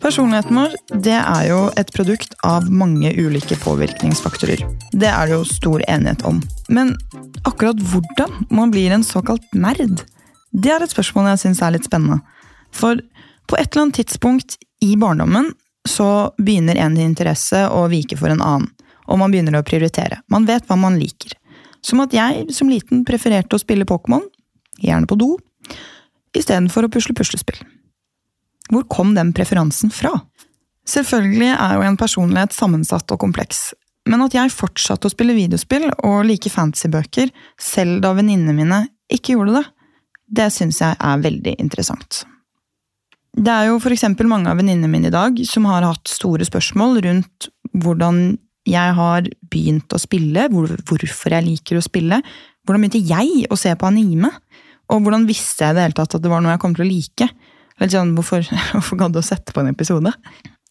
Personligheten vår det er jo et produkt av mange ulike påvirkningsfaktorer. Det er det jo stor enighet om. Men akkurat hvordan man blir en såkalt nerd, det er et spørsmål jeg syns er litt spennende. For på et eller annet tidspunkt i barndommen så begynner en interesse å vike for en annen. Og man begynner å prioritere. Man vet hva man liker. Som at jeg som liten prefererte å spille Pokémon, gjerne på do, istedenfor å pusle puslespill. Hvor kom den preferansen fra? Selvfølgelig er jo en personlighet sammensatt og kompleks, men at jeg fortsatte å spille videospill og like fantasybøker selv da venninnene mine ikke gjorde det, det syns jeg er veldig interessant. Det er jo f.eks. mange av venninnene mine i dag som har hatt store spørsmål rundt hvordan jeg har begynt å spille, hvorfor jeg liker å spille. Hvordan begynte jeg å se på anime? Og hvordan visste jeg i det hele tatt at det var noe jeg kom til å like? Litt sånn, Hvorfor, hvorfor gadd du å sette på en episode?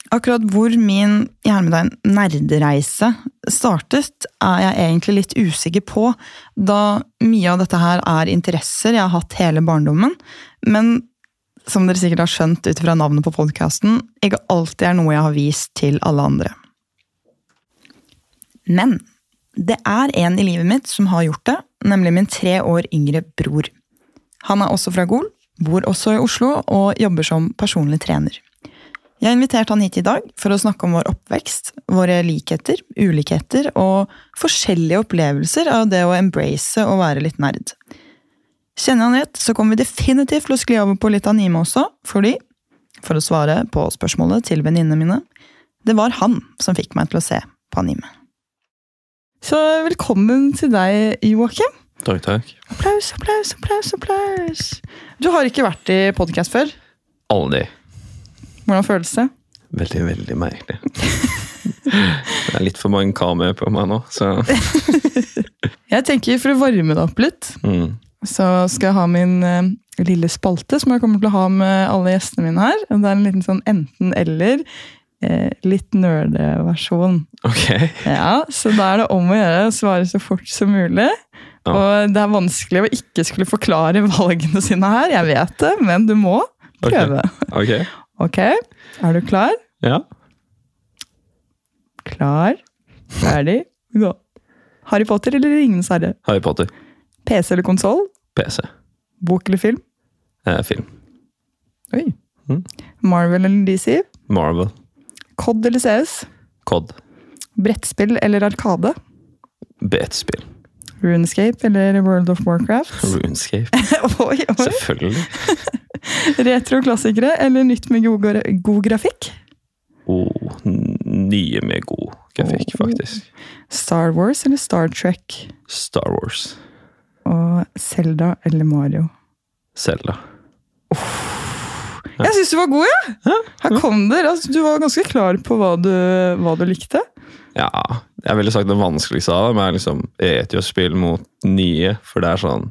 Akkurat hvor min nerdereise startet, er jeg egentlig litt usikker på, da mye av dette her er interesser jeg har hatt hele barndommen. Men som dere sikkert har skjønt ut fra navnet på podkasten, ikke alltid er noe jeg har vist til alle andre. Men det er en i livet mitt som har gjort det, nemlig min tre år yngre bror. Han er også fra Gol, bor også i Oslo og jobber som personlig trener. Jeg har invitert han hit i dag for å snakke om vår oppvekst, våre likheter, ulikheter og forskjellige opplevelser av det å embrace og være litt nerd. Kjenner han rett, så kommer vi definitivt til å skli over på litt anime også, fordi, for å svare på spørsmålet til venninnene mine, det var han som fikk meg til å se på anime. Så velkommen til deg, Joakim. Takk, takk. Applaus, applaus, applaus, applaus. Du har ikke vært i podkast før. Aldri. Hvordan føles det? Veldig, veldig merkelig. det er litt for mange kameraer på meg nå, så Jeg tenker for å varme deg opp litt, mm. så skal jeg ha min eh, lille spalte som jeg kommer til å ha med alle gjestene mine her. Det er en liten sånn enten-eller. Eh, litt nerdeversjon. Ok. Ja, så da er det om å gjøre å svare så fort som mulig. Ja. Og det er vanskelig å ikke skulle forklare valgene sine her, jeg vet det, men du må prøve. Ok. Ok, er du klar? Ja. Klar, ferdig, gå. Harry Potter eller Ringenes herre? Harry Potter. PC eller konsoll? PC. Bok eller film? Eh, film. Oi. Mm. Marvel eller DC? Marvel. COD eller CS? COD. Brettspill eller Arkade? Bet-spill. RuneScape eller World of Warcraft? RuneScape. oi, oi. Selvfølgelig. Retro-klassikere eller nytt med god, god grafikk? Oh, nye med god grafikk, Oh. faktisk. Star Wars eller Star Trek? Star Wars. Og Zelda eller Mario? Zelda. Jeg syns du var god, jeg! Her kom det. Altså, du var ganske klar på hva du, hva du likte. Ja, jeg ville sagt det vanskeligste av dem er liksom retrospill mot nye, for det er sånn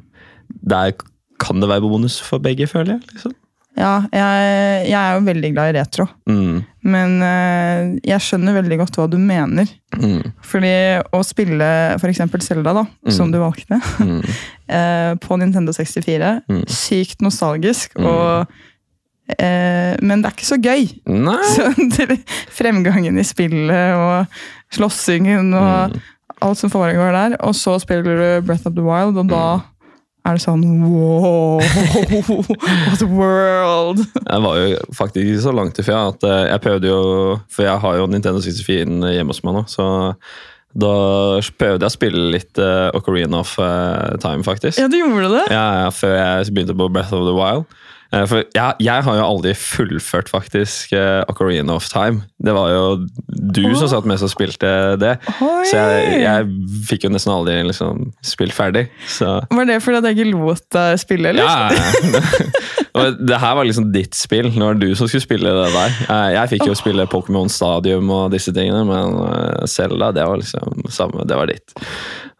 Der kan det være bonus for begge, føler jeg. liksom. Ja, jeg, jeg er jo veldig glad i retro. Mm, Men uh, jeg skjønner veldig godt hva du mener. mm, Fordi å spille f.eks. Zelda, da, som Mm. du valgte, mm. eh, på Nintendo 64, Mm. sykt nostalgisk, Mm. og Men det er ikke så gøy. Nei! Så det- fremgangen i spillet og slåssingen og Mm. alt som foregår der. Og så spiller du Breath of the Wild, og da Mm. er det sånn wow! What a world! Jeg var jo faktisk ikke så langt ifra at eh, jeg prøvde jo For jeg har jo Nintendo 64 hjemme hos meg nå, så da prøvde jeg å spille litt uh, Ocarina of eh, Time, faktisk. Ja, du gjorde det? Ja, ja, før jeg begynte på Breath of the Wild. Eh, For jeg, jeg har jo aldri fullført faktisk eh, Ocarina of Time. Det var jo du som satt mest og spilte det. Oi! Så jeg, jeg fikk jo nesten aldri liksom spilt ferdig. Så Var det fordi at jeg ikke lot deg spille, eller? ja, det her var liksom ditt spill. Det var du som skulle spille det der. Eh, Jeg fikk jo spille Pokémon Stadium og disse tingene, men Selda, det var liksom samme. Det var ditt.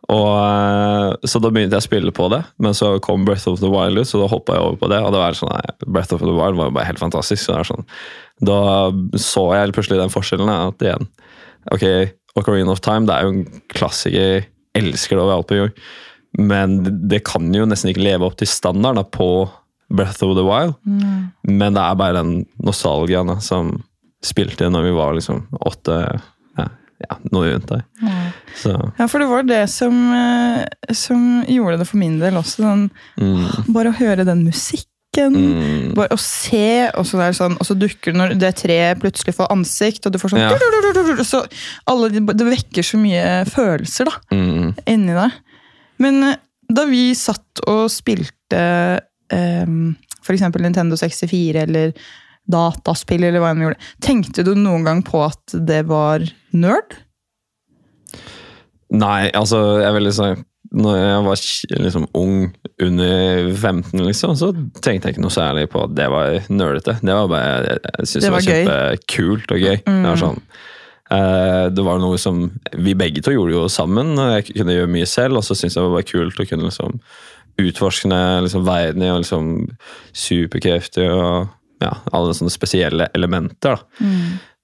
Og, eh, så da begynte jeg å spille på det, men så kom Breath of the Wild ut, så da hoppa jeg over på det. Og det var sånn, nei, Breath of the Wild var jo bare helt fantastisk. Så sånn, da så jeg plutselig den forskjellen. At igjen, ok, Ocarina of Time det er jo en klassiker. Elsker det overalt på jord. Men det- kan jo nesten ikke leve opp til standarden på Breath of the Wild. Men det er bare den nostalgien da, som spilte når vi var liksom åtte ja, noe rundt. Så Ja, for det var det som, eh, som gjorde det for min del også. Sånn, mm, bare å høre den musikken. mm, Bare å se, og så, sånn, og så dukker det når det treet plutselig får ansikt, og du får sånn Ja. Så alle, Det vekker så mye følelser da, mm, inni deg. Men da vi satt og spilte um, f.eks. Nintendo 64 eller dataspill, eller hva enn vi gjorde, tenkte du noen gang på at det var nerd? Nei, altså jeg vil liksom når jeg var liksom ung, under 15, liksom, så tenkte jeg ikke noe særlig på at det var nerdete. Det var bare, Jeg, jeg syntes Det det var, var kjempekult og gøy. Det var sånn eh, det var noe som Vi begge to gjorde jo sammen, og jeg kunne gjøre mye selv. Og så syntes jeg det var kult å kunne liksom utforske liksom, verden i liksom superkrefter og ja, alle sånne spesielle elementer. da.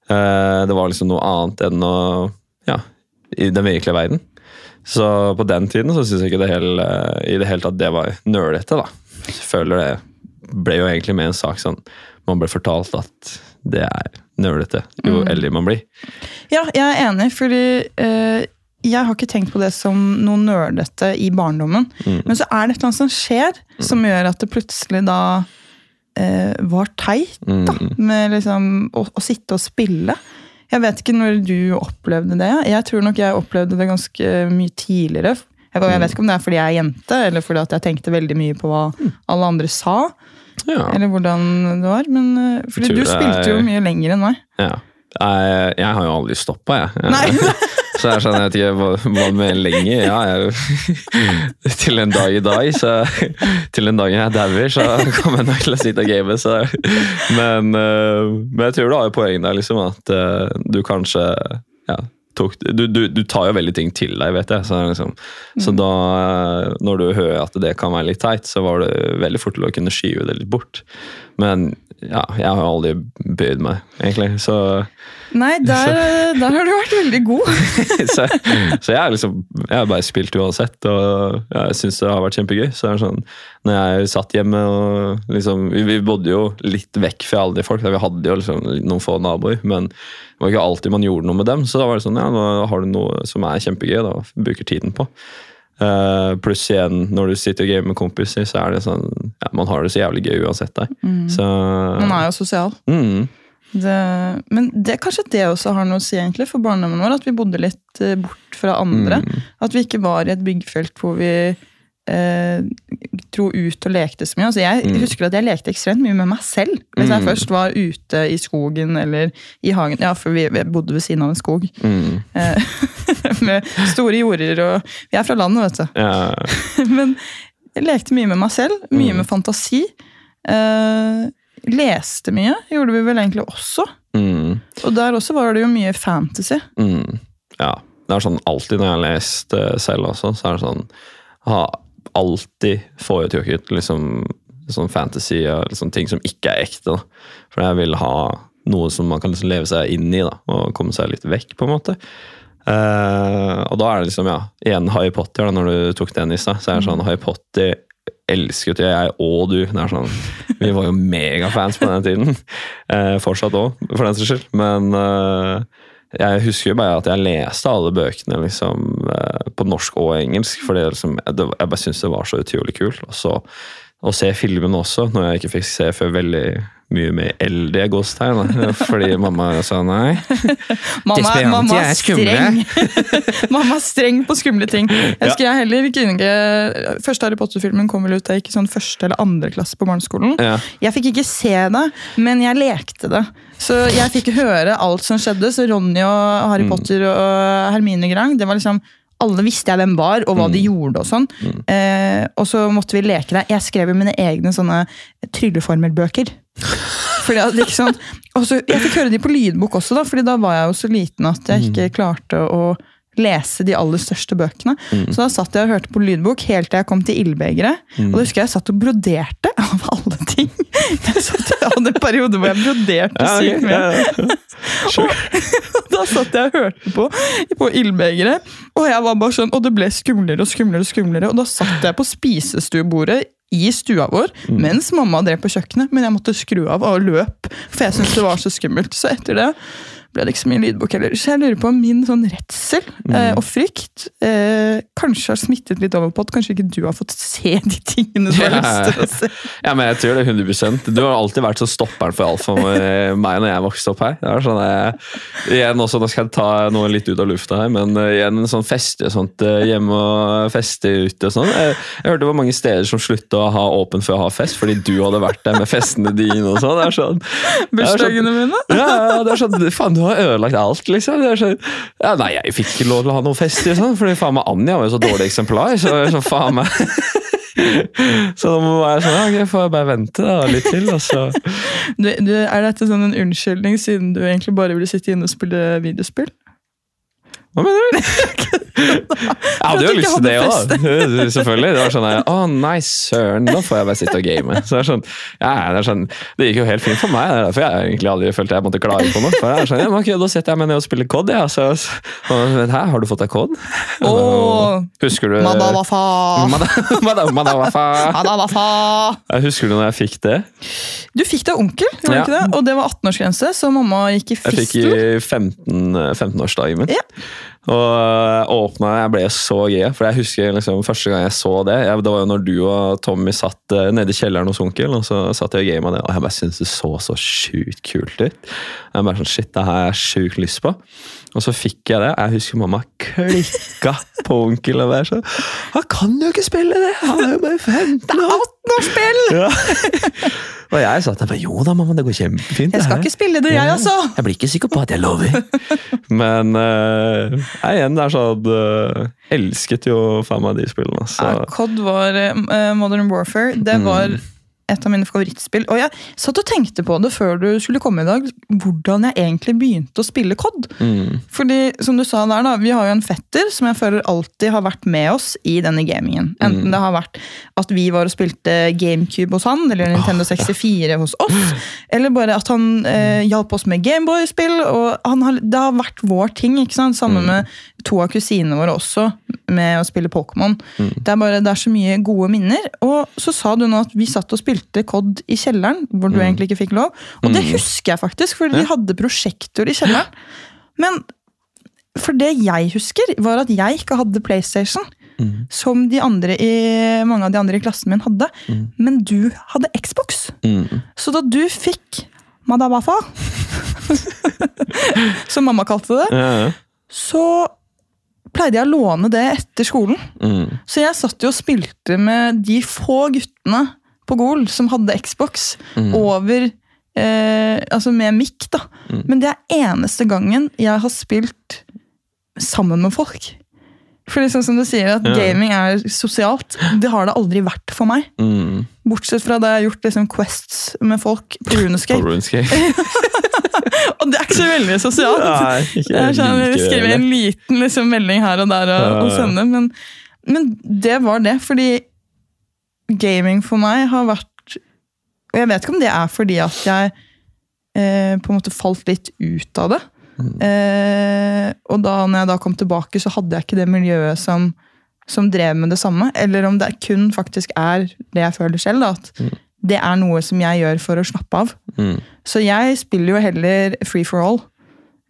Eh, det var liksom noe annet enn å Ja, i den virkelige verden. Så på den tiden så syns jeg ikke det hele, i det hele tatt det var nølete, da. Jeg føler det ble jo egentlig med en sak sånn Man ble fortalt at det er nølete jo eldre man blir. Ja, jeg er enig, fordi eh, jeg har ikke tenkt på det som noe nølete i barndommen. Mm. Men så er det annet som skjer, som gjør at det plutselig da eh, var teit. Mm. da, Med liksom å, å sitte og spille. Jeg vet ikke når du opplevde det. Jeg tror nok jeg opplevde det ganske mye tidligere. Jeg, jeg vet ikke om det er fordi jeg er jente, eller fordi at jeg tenkte veldig mye på hva alle andre sa. Ja. Eller hvordan det var. Men, eh, fordi du spilte jo mye lenger enn meg. ja. Jeg, jeg har jo aldri stoppa, jeg. jeg. Nei. Så jeg skjønner ikke hva, hva med lenge. Ja, jeg, til en dag i dag, så Til en dag jeg dauer, så kommer jeg nok til å sitte og game. Så. Men, eh, men jeg tror du har jo poeng der, liksom, at eh, du kanskje ja, tok, du, du, du tar jo veldig ting til deg, vet jeg. Så, liksom, så da, eh, når du hører at det kan være litt teit, så var det veldig fort til å kunne skyve det litt bort. Men ja, jeg har aldri bøyd meg, egentlig. Så Nei, der, der har du vært veldig god. så, så jeg, har liksom, jeg har bare spilt uansett, og jeg syns det har vært kjempegøy. Så det er sånn, når jeg satt hjemme og liksom Vi, vi bodde jo litt vekk fra alle de folk, vi hadde jo liksom noen få naboer, men det var ikke alltid man gjorde noe med dem. Så da var det sånn, ja, nå har du noe som er kjempegøy, da bruker tiden på. Eh, pluss igjen, når du sitter og gamer med kompiser, så er det sånn ja, Man har det så jævlig gøy uansett der. Så Man er jo sosial. mm, Det, men det, kanskje det også har noe å si egentlig for barndommen vår, at vi bodde litt eh, bort fra andre. Mm. At vi ikke var i et byggfelt hvor vi eh, dro ut og lekte så mye. Altså jeg Mm. husker at jeg lekte ekstremt mye med meg selv. Hvis jeg Mm. først var ute i skogen eller i hagen. Ja, for vi, vi bodde ved siden av en skog. mm, Eh, med store jorder og Vi er fra landet, vet du. ja, Men jeg lekte mye med meg selv, mye Mm. med fantasi. Eh, leste mye, gjorde vi vel egentlig også. mm. Og der også var det jo mye fantasy. Mm, ja. Det er sånn alltid når jeg har lest eh, selv også, så er det sånn ha, alltid foretrukket liksom sånn fantasy og liksom ting som ikke er ekte. Da. For jeg vil ha noe som man kan liksom leve seg inn i, da, og komme seg litt vekk, på en måte. Eh, og da er det liksom, ja, igjen Harry Potter, da, når du tok den i stad, så er det sånn Harry Potter elsket jo jeg og du. Det er sånn, vi var jo megafans på den tiden. Uh, fortsatt òg, for den saks skyld. Men uh, jeg husker jo bare at jeg leste alle bøkene liksom, på norsk og engelsk. For liksom, det, jeg bare syntes det var så utrolig kult. Og så å se filmen også, når jeg ikke fikk se før veldig mye mer eldre gåstegn. da. Fordi mamma sa nei. Mamma, mamma er streng. mamma er streng på skumle ting. Jeg Ja. husker jeg heller ikke ikke Første Harry Potter-filmen kom vel ut da jeg gikk i sånn første eller andre klasse på barneskolen. Ja. Jeg fikk ikke se det, men jeg lekte det. Så jeg fikk høre alt som skjedde. Så Ronny og Harry Mm. Potter og Hermine Grang, det var liksom alle visste jeg hvem var, og hva de Mm. gjorde. Og sånn. Eh, og så måtte vi leke det. Jeg skrev jo mine egne sånne trylleformelbøker. Fordi at, liksom, også, jeg fikk høre de på lydbok også, da, fordi da var jeg jo så liten at jeg ikke klarte å lese de aller største bøkene. Så da satt jeg og hørte på lydbok helt til jeg kom til ildbegeret. Og da husker jeg jeg satt og broderte, av alle ting. Jeg, satt, jeg hadde en periode hvor jeg broderte sykt mye. ja, ja. Sure. Og da satt jeg og hørte på, på ildbegeret, og jeg var bare sånn, og det ble skumlere og skumlere. Og skumlere, og da satt jeg på spisestuebordet i stua vår mens mamma drev på kjøkkenet, men jeg måtte skru av og løp, for jeg syntes det var så skummelt. Så etter det ble det ikke så mye lydbok heller. Så jeg lurer på om min sånn redsel eh, og frykt eh, kanskje har smittet litt over på at kanskje ikke du har fått se de tingene du har lyst til å se. Ja, men jeg tror det er 100 Du har alltid vært så stopperen for alt for meg når jeg vokste opp her. Det er sånn jeg, igjen også, Nå skal jeg ta noe litt ut av lufta her, men eh, igjen en sånn feste sånt, eh, hjemme og feste ute og sånn. Jeg, jeg hørte det var mange steder som slutta å ha åpent før å ha fest, fordi du hadde vært der med festene dine og sånn. Er sånn Bursdagene mine. ja, det er sånn, faen, du har ødelagt alt, liksom. Sånn, ja, nei, jeg fikk ikke lov til å ha noe fest, liksom, fordi faen meg Anja var jo så dårlig eksemplar. Så, sånn, faen meg. Så da må jeg sånn, ja, ok, får jeg bare vente da, litt til, og så Du, du, er dette sånn en unnskyldning siden du egentlig bare ville sitte inne og spille videospill? Hva mener du? Jeg hadde jo lyst til det òg, selvfølgelig. Det var sånn her, Å, nei, søren, da får jeg bare sitte og game. Så det, er sånn, ja, det, er sånn, det gikk jo helt fint for meg. Det er derfor jeg egentlig aldri følte jeg måtte klage på noe. For jeg er sånn, ja, men Da setter jeg meg ned og spiller COD. Ja. Så, men, Hæ, har du fått deg COD? Oh, Husker du Madawafa! Mada- Mada- Madawafa. Madawafa! Husker du når jeg fikk det? Du fikk deg onkel, gjorde Ja. ikke det? og det var 18-årsgrense, så mamma gikk i Jeg fikk i 15-årsdagen 15-årsdagen min. Ja. Og jeg åpna, jeg ble så gira, for jeg husker liksom første gang jeg så det. Jeg, det var jo når du og Tommy satt uh, nede i kjelleren hos onkel, og så satt jeg og gama det, og jeg bare syntes det så så sjukt kult ut. Jeg bare sånn, shit, det har jeg sjukt lyst på. Og så fikk jeg det. Jeg husker mamma klikka på onkel. og bare sånn, Han kan jo ikke spille det! Han er jo bare 15 år! Det er 18-årsspill! Ja. og jeg sa til bare Jo da, mamma, det går kjempefint. Jeg skal her.» ikke spille det, jeg, altså! Jeg blir ikke sikker på at jeg lover. Men uh, jeg igjen, det er sånn uh, Elsket jo faen meg de spillene. Så. Ja, COD var uh, Modern Warfare. Det Mm. Et av mine favorittspill. Og jeg satt og tenkte på det før du skulle komme i dag, hvordan jeg egentlig begynte å spille COD. Mm. Fordi, som du sa der, da, vi har jo en fetter som jeg føler alltid har vært med oss i denne gamingen. Enten Mm. det har vært at vi var og spilte GameCube hos han, eller Nintendo 64 hos oss, eller bare at han eh, hjalp oss med Gameboy-spill. og han har, Det har vært vår ting, ikke sant? sammen Mm. med to av kusinene våre også, med å spille Pokémon. Mm. Det er bare, det er så mye gode minner. Og så sa du nå at vi satt og spilte COD i kjelleren, hvor du egentlig ikke fikk lov. Og det husker jeg faktisk, for vi Mm. Ja. hadde prosjektor i kjelleren. Men for det jeg husker, var at jeg ikke hadde PlayStation. Mm. Som de andre i, mange av de andre i klassen min hadde. Mm. Men du hadde Xbox. Mm. Så da du fikk Madawafa, som mamma kalte det, Ja. så pleide jeg å låne det etter skolen. Mm. Så jeg satt jo og spilte med de få guttene på Gol som hadde Xbox, Mm. over eh, Altså med mic, da. Mm. Men det er eneste gangen jeg har spilt sammen med folk. For liksom som du sier, at Ja. gaming er sosialt. Det har det aldri vært for meg. Mm. Bortsett fra da jeg har gjort liksom quests med folk på Runescape. På RuneScape. Og det er ikke så veldig sosialt. Nei, ikke Det er sånn, jeg skriver en liten liksom, melding her og der og, og sender, men, men det var det. Fordi gaming for meg har vært Og jeg vet ikke om det er fordi at jeg eh, på en måte falt litt ut av det. Mm. Eh, og da når jeg da kom tilbake, så hadde jeg ikke det miljøet som, som drev med det samme. Eller om det kun faktisk er det jeg føler selv. Da, at Mm. Det er noe som jeg gjør for å slappe av. Mm. Så jeg spiller jo heller free for all.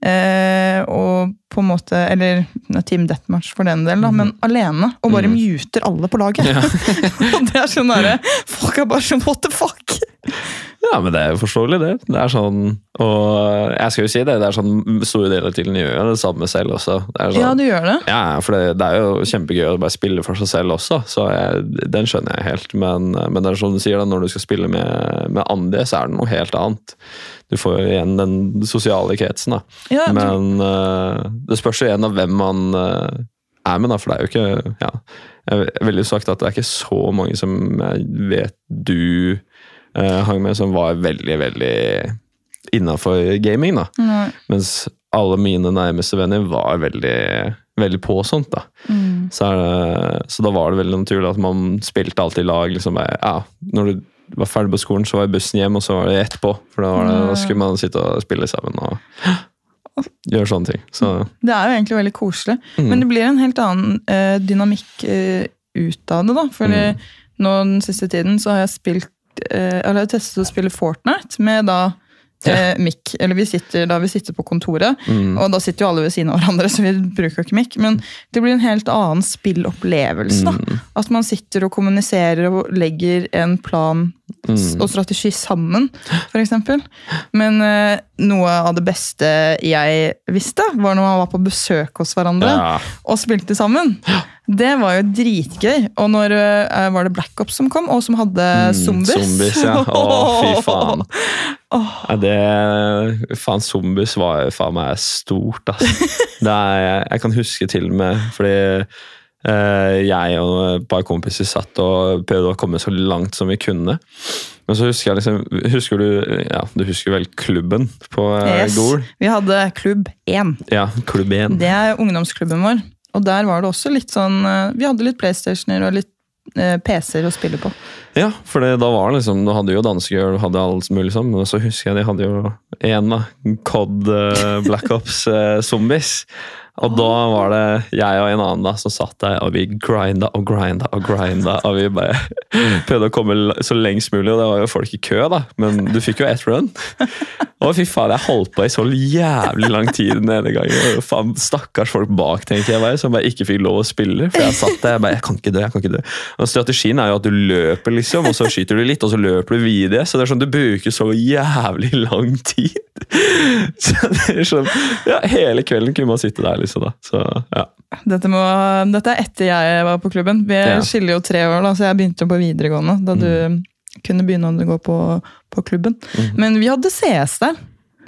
Eh, og på en måte Eller Team Deathmatch for den del, da, men alene. Og bare Mm. muter alle på laget. og det er sånn derre Folk er bare sånn what the fuck? Ja, men det er jo forståelig, det. Det er sånn, Og jeg skal jo si det, det er sånn store deler til den gjør det samme selv også. Det sånn, Ja, du gjør det. Ja, for det, det er jo kjempegøy å bare spille for seg selv også, så jeg, den skjønner jeg helt. Men, men det er som du sier, da, når du skal spille med, med andre, så er det noe helt annet. Du får jo igjen den sosiale kretsen, da. Ja, Men uh, det spørs jo igjen av hvem man uh, er med, da, for det er jo ikke ja, Jeg ville jo sagt at det er ikke så mange som jeg vet du hang med, som var veldig, veldig innafor gaming, da. Mm. Mens alle mine nærmeste venner var veldig veldig på sånt. da. Mm. Så, det, så da var det veldig naturlig at man spilte alltid i lag. liksom bare, ja, Når du var ferdig på skolen, så var bussen hjem, og så var det etterpå. For da, var det, da skulle man sitte og spille sammen og gjøre sånne ting. Så Det er jo egentlig veldig koselig, Mm. men det blir en helt annen uh, dynamikk uh, ut av det. da. For Mm. nå den siste tiden så har jeg spilt eh, eller jeg testet å spille Fortnite med da Ja. mikk. Eller vi sitter, da vi sitter på kontoret, mm, og da sitter jo alle ved siden av hverandre, så vi bruker ikke mic. Men det blir en helt annen spillopplevelse. da. mm, At man sitter og kommuniserer og legger en plan mm. og strategi sammen, f.eks. Men eh, noe av det beste jeg visste, var når man var på besøk hos hverandre ja. og spilte sammen. Det var jo dritgøy. Og når eh, var det Black Ops som kom, og som hadde Mm, zombies? Zombies, ja. Å, fy faen. Oh. Ja, det Faen, zombies var faen meg stort, altså. Det er, jeg kan huske til og med fordi jeg og et par kompiser satt og prøvde å komme så langt som vi kunne. Men så husker jeg liksom Husker du ja, du husker vel klubben på eh, yes. Gol? Vi hadde Klubb 1. Ja, klubb 1. Det er ungdomsklubben vår. Og der var det også litt sånn eh, Vi hadde litt PlayStationer og litt eh, PC-er å spille på. Ja, for det, da var det liksom Du hadde jo dansegirl, du hadde alt mulig sånn, men så husker jeg de hadde jo én, da. Cod eh, Black Ops eh, Zombies. Og da var det jeg og en annen da som satt der, og vi grinda og grinda og grinda. Og vi bare prøvde å komme så lengst mulig, og det var jo folk i kø, da. Men du fikk jo ett run. Og fy faen, jeg holdt på i så jævlig lang tid den ene gangen. Og faen, Stakkars folk bak, tenker jeg bare, som bare ikke fikk lov å spille. For jeg satt der jeg bare, jeg kan ikke dø, jeg kan ikke dø. Og Strategien er jo at du løper, liksom, og så skyter du litt, og så løper du videre. Så det er sånn, du bruker så jævlig lang tid. Så det er sånn, ja, Hele kvelden kunne man sitte der, liksom. Da. Så, ja. Dette, må, dette er etter jeg var på klubben. Vi Ja. skiller jo tre år, da, så jeg begynte på videregående da du kunne begynne å gå på, på klubben. Mm. Men vi hadde CS der.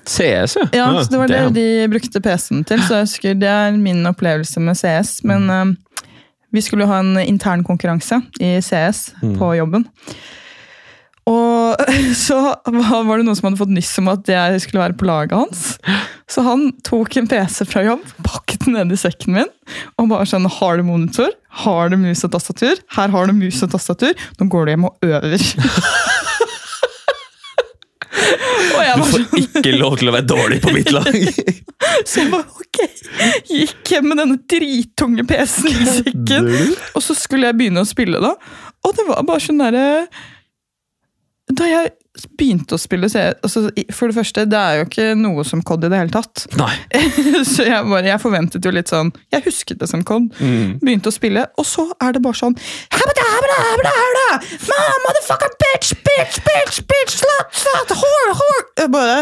CS, ja. Ja, så Det var det de brukte PC-en til, så jeg husker det er min opplevelse med CS. Men mm. eh, vi skulle ha en intern konkurranse i CS Mhm. på jobben. Og så var det noen som hadde fått nyss om at jeg skulle være på laget hans. Så han tok en PC fra jobb, pakket den ned i sekken min og bare sånn Har du monitor? Har du mus og tastatur? Her har du mus og tastatur. Nå går du hjem og øver. og Du får sånn ikke lov til å være dårlig på mitt lag! Så jeg bare, ok, gikk hjem med denne drittunge PC-en i sekken. Og så skulle jeg begynne å spille da. Og det var bare sånn derre Da jeg begynte å spille så altså, For det første, det er jo ikke noe som COD i det hele tatt. Nei. så jeg, bare, jeg forventet jo litt sånn Jeg husket det som COD. Mm. Begynte å spille, og så er det bare sånn motherfucker, bitch, bitch, bitch, bitch, slut, slut, whore, whore. Bare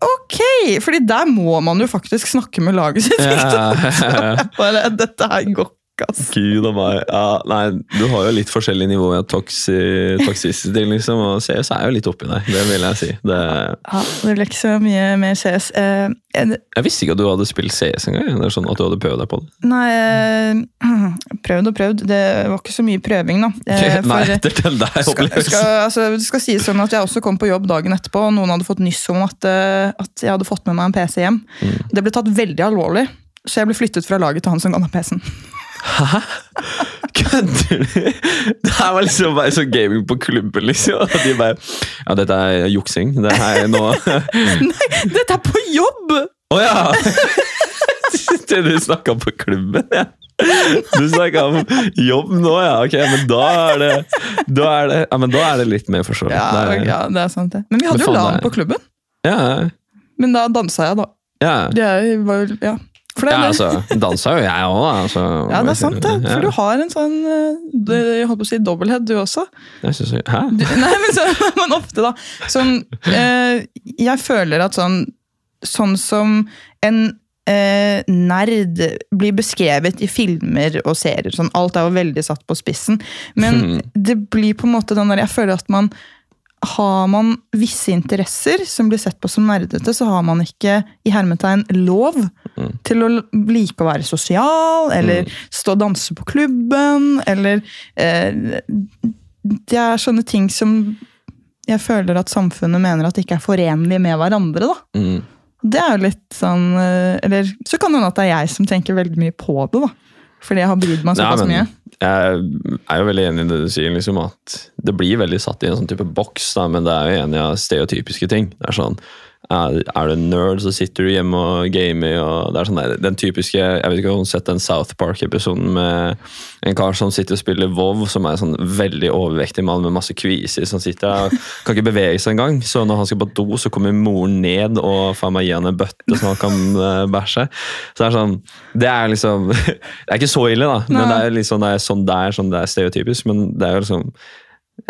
Ok! Fordi der må man jo faktisk snakke med laget sitt. Ja. Bare, Dette her går ass. Gud og meg. Ja, nei, du har jo litt forskjellig nivå av toxi, toxicity, liksom, og CS er jo litt oppi deg. Det vil jeg si. Det, Ja, det ble ikke så mye mer CS. Eh, eh, jeg visste ikke at du hadde spilt CS engang. Det er sånn at du hadde prøvd deg på det. nei, eh, prøvd og prøvd. Det var ikke så mye prøving, da. Eh, nei, etter den der opplevelsen. skal, altså, det skal sies sånn at jeg også kom på jobb dagen etterpå, og noen hadde fått nyss om at, eh, at jeg hadde fått med meg en PC hjem. Mm. Det ble tatt veldig alvorlig, så jeg ble flyttet fra laget til han som ga meg PC-en. Kødder du? Det her var liksom bare sånn gaming på klubben, liksom. Og de bare Ja, dette er juksing. Det her er nå Nei, dette er på jobb! Å ja! Det du snakka på klubben, ja. Du snakka om jobb nå, ja. Ok, men da er det Da er det, ja, men da er det litt mer forståelig. Ja, Det er- ja, det er sant det. Men vi hadde Men jo LAN på klubben. ja, Men da dansa jeg, da. ja. Det var, jo- ja. For det, Ja, altså, dansa jo jeg òg, altså. ja, det er sant, det. For du har en sånn eh, Jeg holdt på å si dobbelthet, du også. Jeg synes, Hæ? Du, nei, men, så, men ofte, da. Sånn eh, Jeg føler at sånn Sånn som en eh, nerd blir beskrevet i filmer og serier. Sånn, alt er jo veldig satt på spissen. Men Hmm. det blir på en måte den der Jeg føler at man har man visse interesser som blir sett på som nerdete, så har man ikke i hermetegn lov Mm. til å like å være sosial, eller stå og danse på klubben, eller eh, Det er sånne ting som jeg føler at samfunnet mener at ikke er forenlige med hverandre. da. Mm. Det er jo litt sånn eh, Eller så kan det hende at det er jeg som tenker veldig mye på det, da. Fordi jeg har brydd meg såpass mye. Jeg er jo veldig enig i det du sier, liksom at det blir veldig satt i en sånn type boks, da, men det er jo enig av stereotypiske ting. Det er sånn, er, du en nerd, så sitter du hjemme og gamer. og det er sånn Den typiske Jeg vet ikke om du har sett den South Park-episoden med en kar som sitter og spiller WoW, som er en sånn veldig overvektig mann med masse kviser. som sitter der og Kan ikke bevege seg engang. Så når han skal på do, så kommer moren ned og faen meg gir han en bøtte så han kan eh, bæsje. Så det er sånn Det er liksom Det er ikke så ille, da. Men det er liksom det er sånn det er, sånn det er stereotypisk. Men det er jo liksom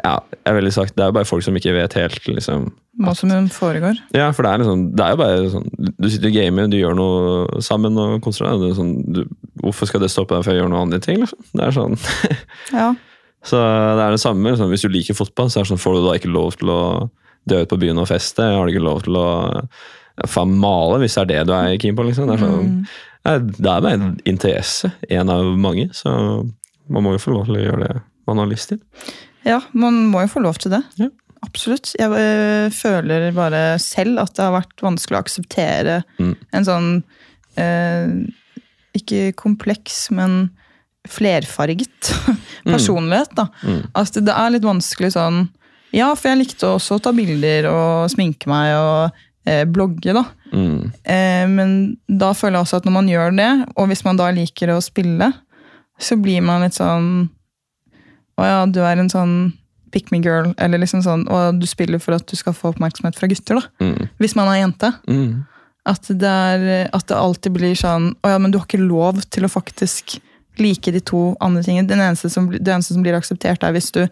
ja, jeg ville sagt, Det er jo bare folk som ikke vet helt liksom, Hva som foregår. ja, for det er liksom, det er jo bare sånn Du sitter og gamer, du gjør noe sammen og koser deg. Sånn, du, hvorfor skal det stoppe deg fra å gjøre noen andre ting? Liksom? Det er sånn. Ja. Så det er det samme. Liksom. Hvis du liker fotball, så er det sånn, får du da ikke lov til å dø ut på byen og feste. Har du ikke lov til å faen male, hvis det er det du er keen på. Liksom. Det, er sånn, ja, det er bare en interesse, en av mange. Så man må jo få lov til å gjøre det man har lyst til. Ja, man må jo få lov til det. Ja. Absolutt. Jeg øh, føler bare selv at det har vært vanskelig å akseptere Mm. en sånn øh, Ikke kompleks, men flerfarget personlighet. da. Mm. Altså, det er litt vanskelig sånn Ja, for jeg likte også å ta bilder og sminke meg og eh, blogge, da. Mm. Eh, men da føler jeg også at når man gjør det, og hvis man da liker å spille, så blir man litt sånn Å ja, du er en sånn pick me girl, eller liksom sånn Og du spiller for at du skal få oppmerksomhet fra gutter, da. Mm. Hvis man er jente. Mm. At det, er, at det alltid blir sånn Å ja, men du har ikke lov til å faktisk like de to andre tingene. Den eneste som, det eneste som blir akseptert, er hvis du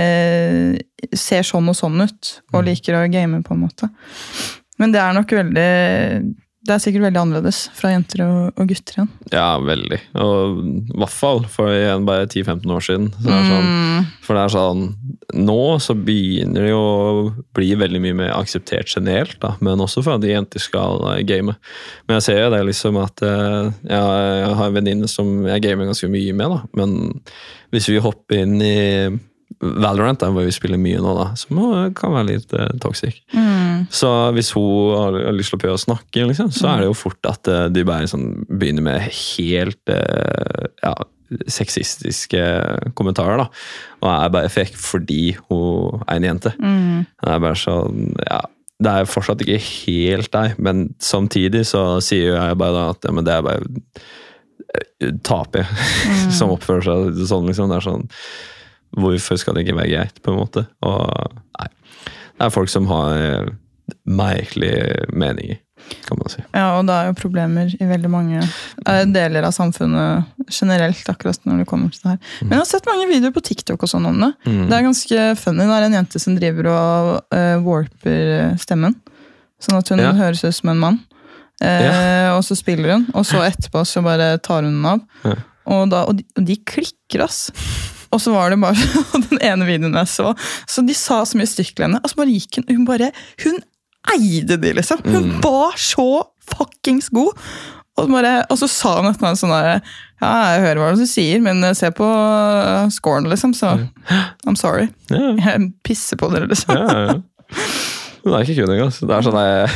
eh, ser sånn og sånn ut, og liker å game, på en måte. Men det er nok veldig Det er sikkert veldig annerledes fra jenter og, og gutter igjen. Ja, veldig. Og i hvert fall for igjen bare 10-15 år siden. Så det sånn, Mm. For det er sånn Nå så begynner det jo å bli veldig mye mer akseptert generelt, da, men også for at jenter skal eh, game. Men jeg ser jo det liksom at eh, jeg, jeg har en venninne som jeg gamer ganske mye med, da. Men hvis vi hopper inn i Valorant, da, hvor vi spiller mye nå, da, så må, kan det være litt eh, toxic. Mm. Så hvis hun har lyst til å prøve å snakke, liksom, så er det jo fort at eh, de bare sånn, begynner med helt eh, ja, sexistiske kommentarer. da, Og er bare frekk fordi hun er en jente. Mm. Det er bare sånn, ja, det er fortsatt ikke helt deg, men samtidig så sier jeg bare da at ja, men det er bare taper mm. som oppfører seg sånn. liksom, det er sånn, Hvorfor skal det ikke være greit, på en måte? Og nei, det er folk som har eh, merkelige meninger, kan man si. Ja, og det er jo problemer i veldig mange eh, deler av samfunnet generelt. akkurat når det kommer til det her. Men jeg har sett mange videoer på TikTok og sånn om det. Mm. Det er ganske funny. Det er en jente som driver og uh, warper stemmen. Sånn at hun Ja. høres ut som en mann. Eh, Og så spiller hun, og så etterpå så bare tar hun den av. Ja. Og, da, og, de, og de klikker, ass. Og så var det bare den ene videoen jeg så. Så de sa så mye stygt til henne. Og så bare gikk hun Hun bare, hun eide de, liksom. Hun Mm. var så fuckings god. Og, bare, og så sa hun etterpå sånn der Ja, jeg hører hva du sier, men se på uh, scoren, liksom. Så I'm sorry. Jeg pisser på dere, liksom. ja, ja. Det er ikke kun engang. Det er sånn jeg,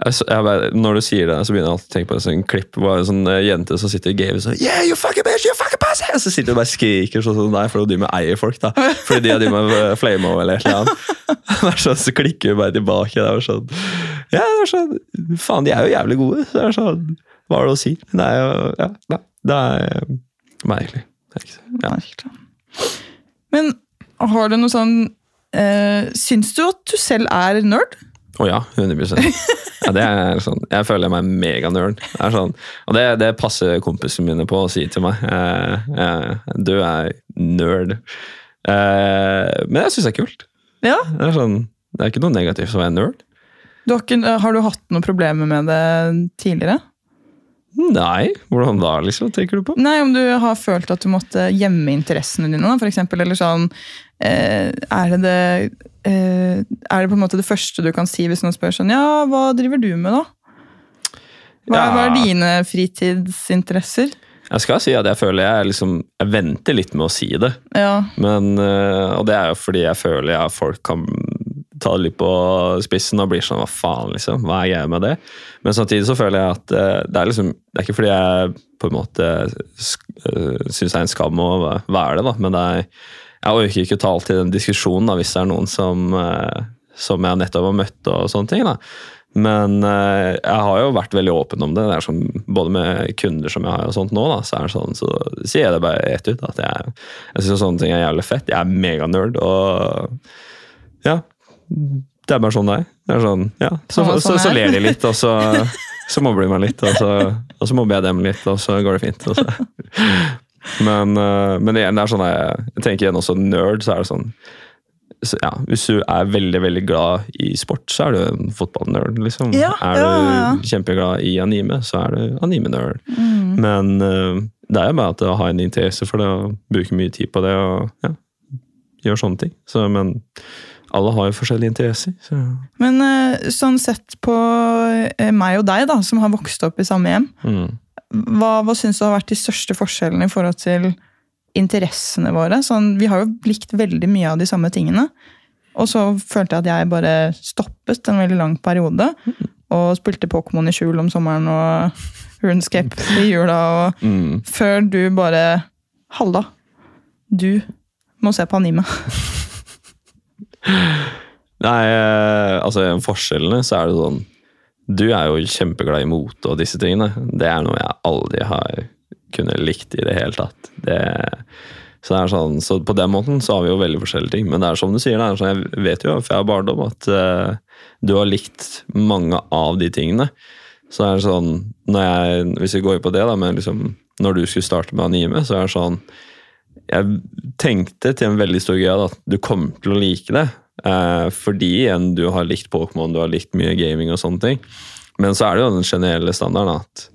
jeg, jeg Når du sier det, så begynner jeg alltid å tenke på en sånn klipp hvor en sånn eh, jente som sitter i gamet sånn Yeah, you fucking bitch, you fucking pussy! Og så sitter hun og bare skriker sånn deg, for de med eier folk. da. Fordi de er de med eh, flame over eller et eller annet. Sånn, Så klikker hun bare tilbake. Det er sånn, ja, det er sånn, Faen, de er jo jævlig gode. Så det er sånn, Hva er det å si? Det er jo ja, nei, Det er eh, merkelig. Er ja. Men har du noe sånn eh, Syns du at du selv er nerd? Å ja, 100 ja, det er sånn, Jeg føler meg er Sånn, og det, det passer kompisene mine på å si til meg. Eh, eh, du er nerd. Eh, men jeg syns det er kult. Ja. Det er, sånn, det er ikke noe negativt å være nerd. Du har, ikke, har du hatt noen problemer med det tidligere? Nei, hvordan da, liksom? tenker du på? Nei, Om du har følt at du måtte gjemme interessene dine, da, for eksempel, eller sånn Er det det eh, Er det på en måte det første du kan si hvis noen spør sånn Ja, hva driver du med, da? Hva, Ja. hva er dine fritidsinteresser? Jeg skal si at jeg føler jeg liksom Jeg venter litt med å si det. Ja, Men, eh, og det er jo fordi jeg føler at folk kan ta det litt på spissen og blir sånn hva faen, liksom. Hva er greia med det? Men samtidig så føler jeg at eh, det er liksom Det er ikke fordi jeg på en måte syns det er en skam å være det, da, men det er jeg orker ikke ta alltid den diskusjonen da, hvis det er noen som, uh, som jeg nettopp har møtt og sånne ting. da. Men uh, jeg har jo vært veldig åpen om det. det er sånn, både med kunder som jeg har, og sånt nå, da, så, er det sånn, så sier jeg det bare rett ut. at Jeg, jeg syns sånne ting er jævlig fett. Jeg er meganerd. Og ja, det er bare sånn det er. Det er sånn, ja. Så, så, så, så ler de litt, og så, så mobber de meg litt. Og så, og så mobber jeg dem litt, og så går det fint. Og så. Men, uh, men igjen, det er sånn jeg, jeg tenker igjen også nerd, så er det sånn så, ja, Hvis du er veldig veldig glad i sport, så er du en fotballnerd. Liksom. Ja, er du ja, kjempeglad i anime, så er du anime-nerd. Mm. Men uh, det er jo bare at å ha en interesse for det og bruke mye tid på det og ja, gjøre sånne ting. Så, men alle har jo forskjellige interesser. Så. Men eh, sånn sett på eh, meg og deg, da, som har vokst opp i samme hjem, Mm. Hva, hva syns du har vært de største forskjellene i forhold til interessene våre? Sånn, vi har jo likt veldig mye av de samme tingene. Og så følte jeg at jeg bare stoppet en veldig lang periode. Og spilte Pokémon i skjul om sommeren og Runescape i jula. Og Mm. før du bare Halla, du må se på anime. Nei, eh, altså forskjellene så er det sånn Du er jo kjempeglad i mote og disse tingene. Det er noe jeg aldri har kunnet likt i det hele tatt. Det, så, det sånn, så på den måten så har vi jo veldig forskjellige ting. Men det er som du sier, det er sånn, jeg vet jo fra barndom at uh, du har likt mange av de tingene. Så det er sånn, når jeg, Hvis vi går på det, da, men liksom, når du skulle starte med anime, så er det sånn jeg tenkte til en veldig stor grad at du kommer til å like det. Eh, fordi igjen, du har likt Pokémon, du har likt mye gaming og sånne ting. Men så er det jo den generelle standarden at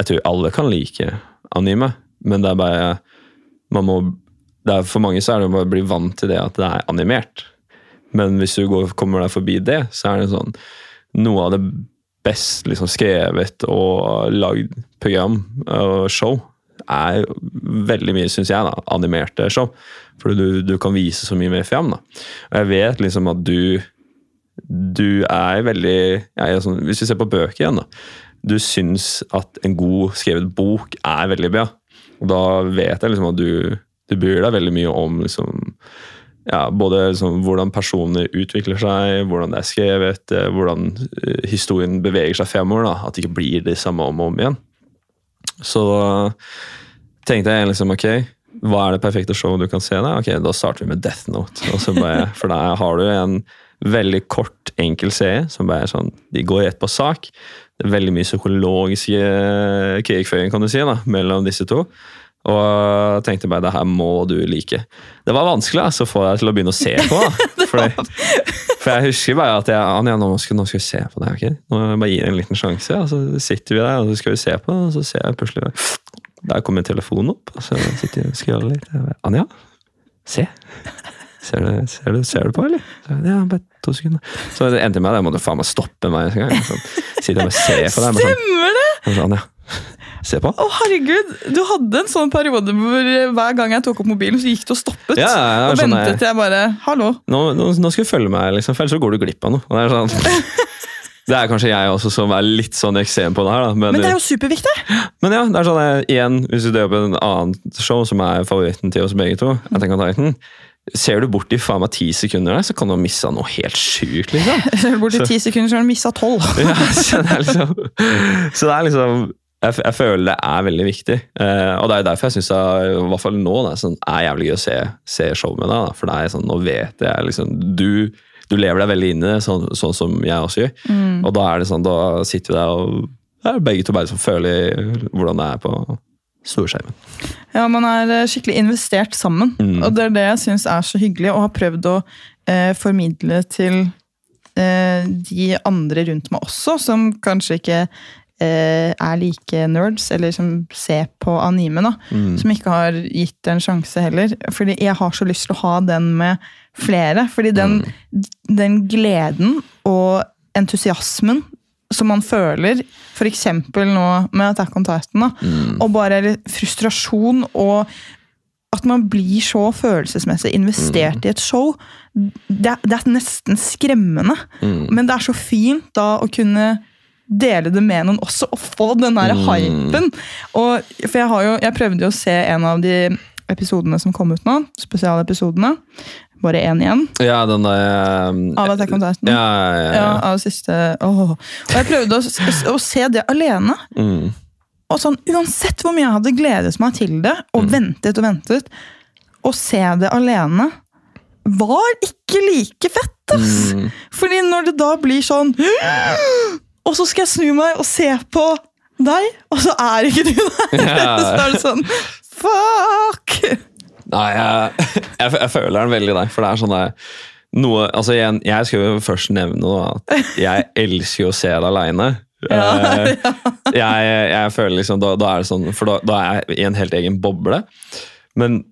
jeg tror alle kan like anime. Men det er bare man må, er, For mange så er det bare å bli vant til det at det er animert. Men hvis du går, kommer deg forbi det, så er det sånn Noe av det best liksom, skrevet og lagd program og show er veldig mye, syns jeg, da, animerte show. For du, du kan vise så mye mer fram. Da. Og jeg vet liksom at du Du er veldig er sånn, Hvis vi ser på bøker igjen, da. Du syns at en god skrevet bok er veldig bra. Og da vet jeg liksom at du, du bryr deg veldig mye om liksom ja, både liksom, hvordan personer utvikler seg, hvordan det er skrevet, eh, hvordan eh, historien beveger seg fremover. Da. At det ikke blir det samme om og om igjen. Så tenkte jeg liksom ok, hva er det perfekte showet du kan se? Da Ok, da starter vi med Death Note. Og så bare, for da har du en veldig kort, enkel serie som bare er sånn De går rett på sak. Det er veldig mye psykologisk krigføring kan du si, da, mellom disse to. Og tenkte bare det her må du like. Det var vanskelig altså, å få deg til å begynne å se på. Da. For, jeg husker bare at jeg, Anja, nå, skal, nå skal vi se på det. Okay? Nå bare gi jeg en liten sjanse. Og så sitter vi der og så skal vi se på det, og så ser jeg plutselig Der kommer telefonen opp. og så sitter jeg og scroller litt. Bare, Anja, se. Ser du, ser, du, ser du på, eller? Så, ja, bare to sekunder. Så det endte med at jeg måtte faen meg stoppe meg en gang. Sånn, sitte og ser se på det. Sånn, Stemmer det! sånn, Anja, se på. Å, herregud! Du hadde en sånn periode hvor hver gang jeg tok opp mobilen, så gikk du og stoppet. Ja, ja, og sånn ventet til jeg bare Hallo. nå, nå, nå skal du følge meg, liksom, for ellers så går du glipp av noe. Det, er sånn, det er kanskje jeg også som er litt sånn eksem på det her. Da. Men, Men det er jo superviktig! men ja, det er sånn, eh, igjen, hvis du dør på en annen show som er favoritten til oss begge to, Attack on Titan, ser du bort i faen meg ti sekunder der, så kan du ha missa noe helt sjukt, liksom. du Bort i ti sekunder, så har du missa tolv. Ja, så det er liksom, så det er liksom jeg, jeg føler det er veldig viktig. Eh, og det er derfor jeg syns i hvert fall nå det er, sånn, er jævlig gøy å se, se show med deg. Da. For det er sånn, nå vet jeg liksom Du, du lever deg veldig inn i det, sånn, sånn som jeg også gjør. Og da er det sånn, da sitter vi der og er begge to bare som føler hvordan det er på storskjermen. Ja, man er eh, skikkelig investert sammen. Mm. Og det er det jeg syns er så hyggelig, og har prøvd å eh, formidle til eh, de andre rundt meg også, som kanskje ikke er like nerds, eller som ser på anime, da. Mm. Som ikke har gitt det en sjanse heller. Fordi jeg har så lyst til å ha den med flere. Fordi den, den gleden og entusiasmen som man føler, f.eks. nå med Attack on Titan, da, Mm. og bare frustrasjon og at man blir så følelsesmessig investert i et show, det, det er nesten skremmende. Mm. Men det er så fint da å kunne dele det med noen også, og få den der Mm. hypen. Og, for jeg, har jo, jeg prøvde jo å se en av de episodene som kom ut nå, spesialepisodene. Bare én igjen. Ja, den der um, Av Attack on Titan. Ja, ja, ja. Ja, av siste åh. Og jeg prøvde å, å se det alene. Mm. Og sånn, Uansett hvor mye jeg hadde gledet meg til det, og ventet og ventet, å se det alene var ikke like fett. ass. Mm. Fordi når det da blir sånn Og så skal jeg snu meg og se på deg, og så er ikke du der! Ja. Så er det sånn Fuck! Nei, jeg, jeg, jeg føler den veldig der, for det er sånn der noe, altså igjen, Jeg skal jo først nevne noe, at jeg elsker å se deg aleine. Ja, jeg, jeg føler liksom, da, da er det sånn, for da, da er jeg i en helt egen boble. Men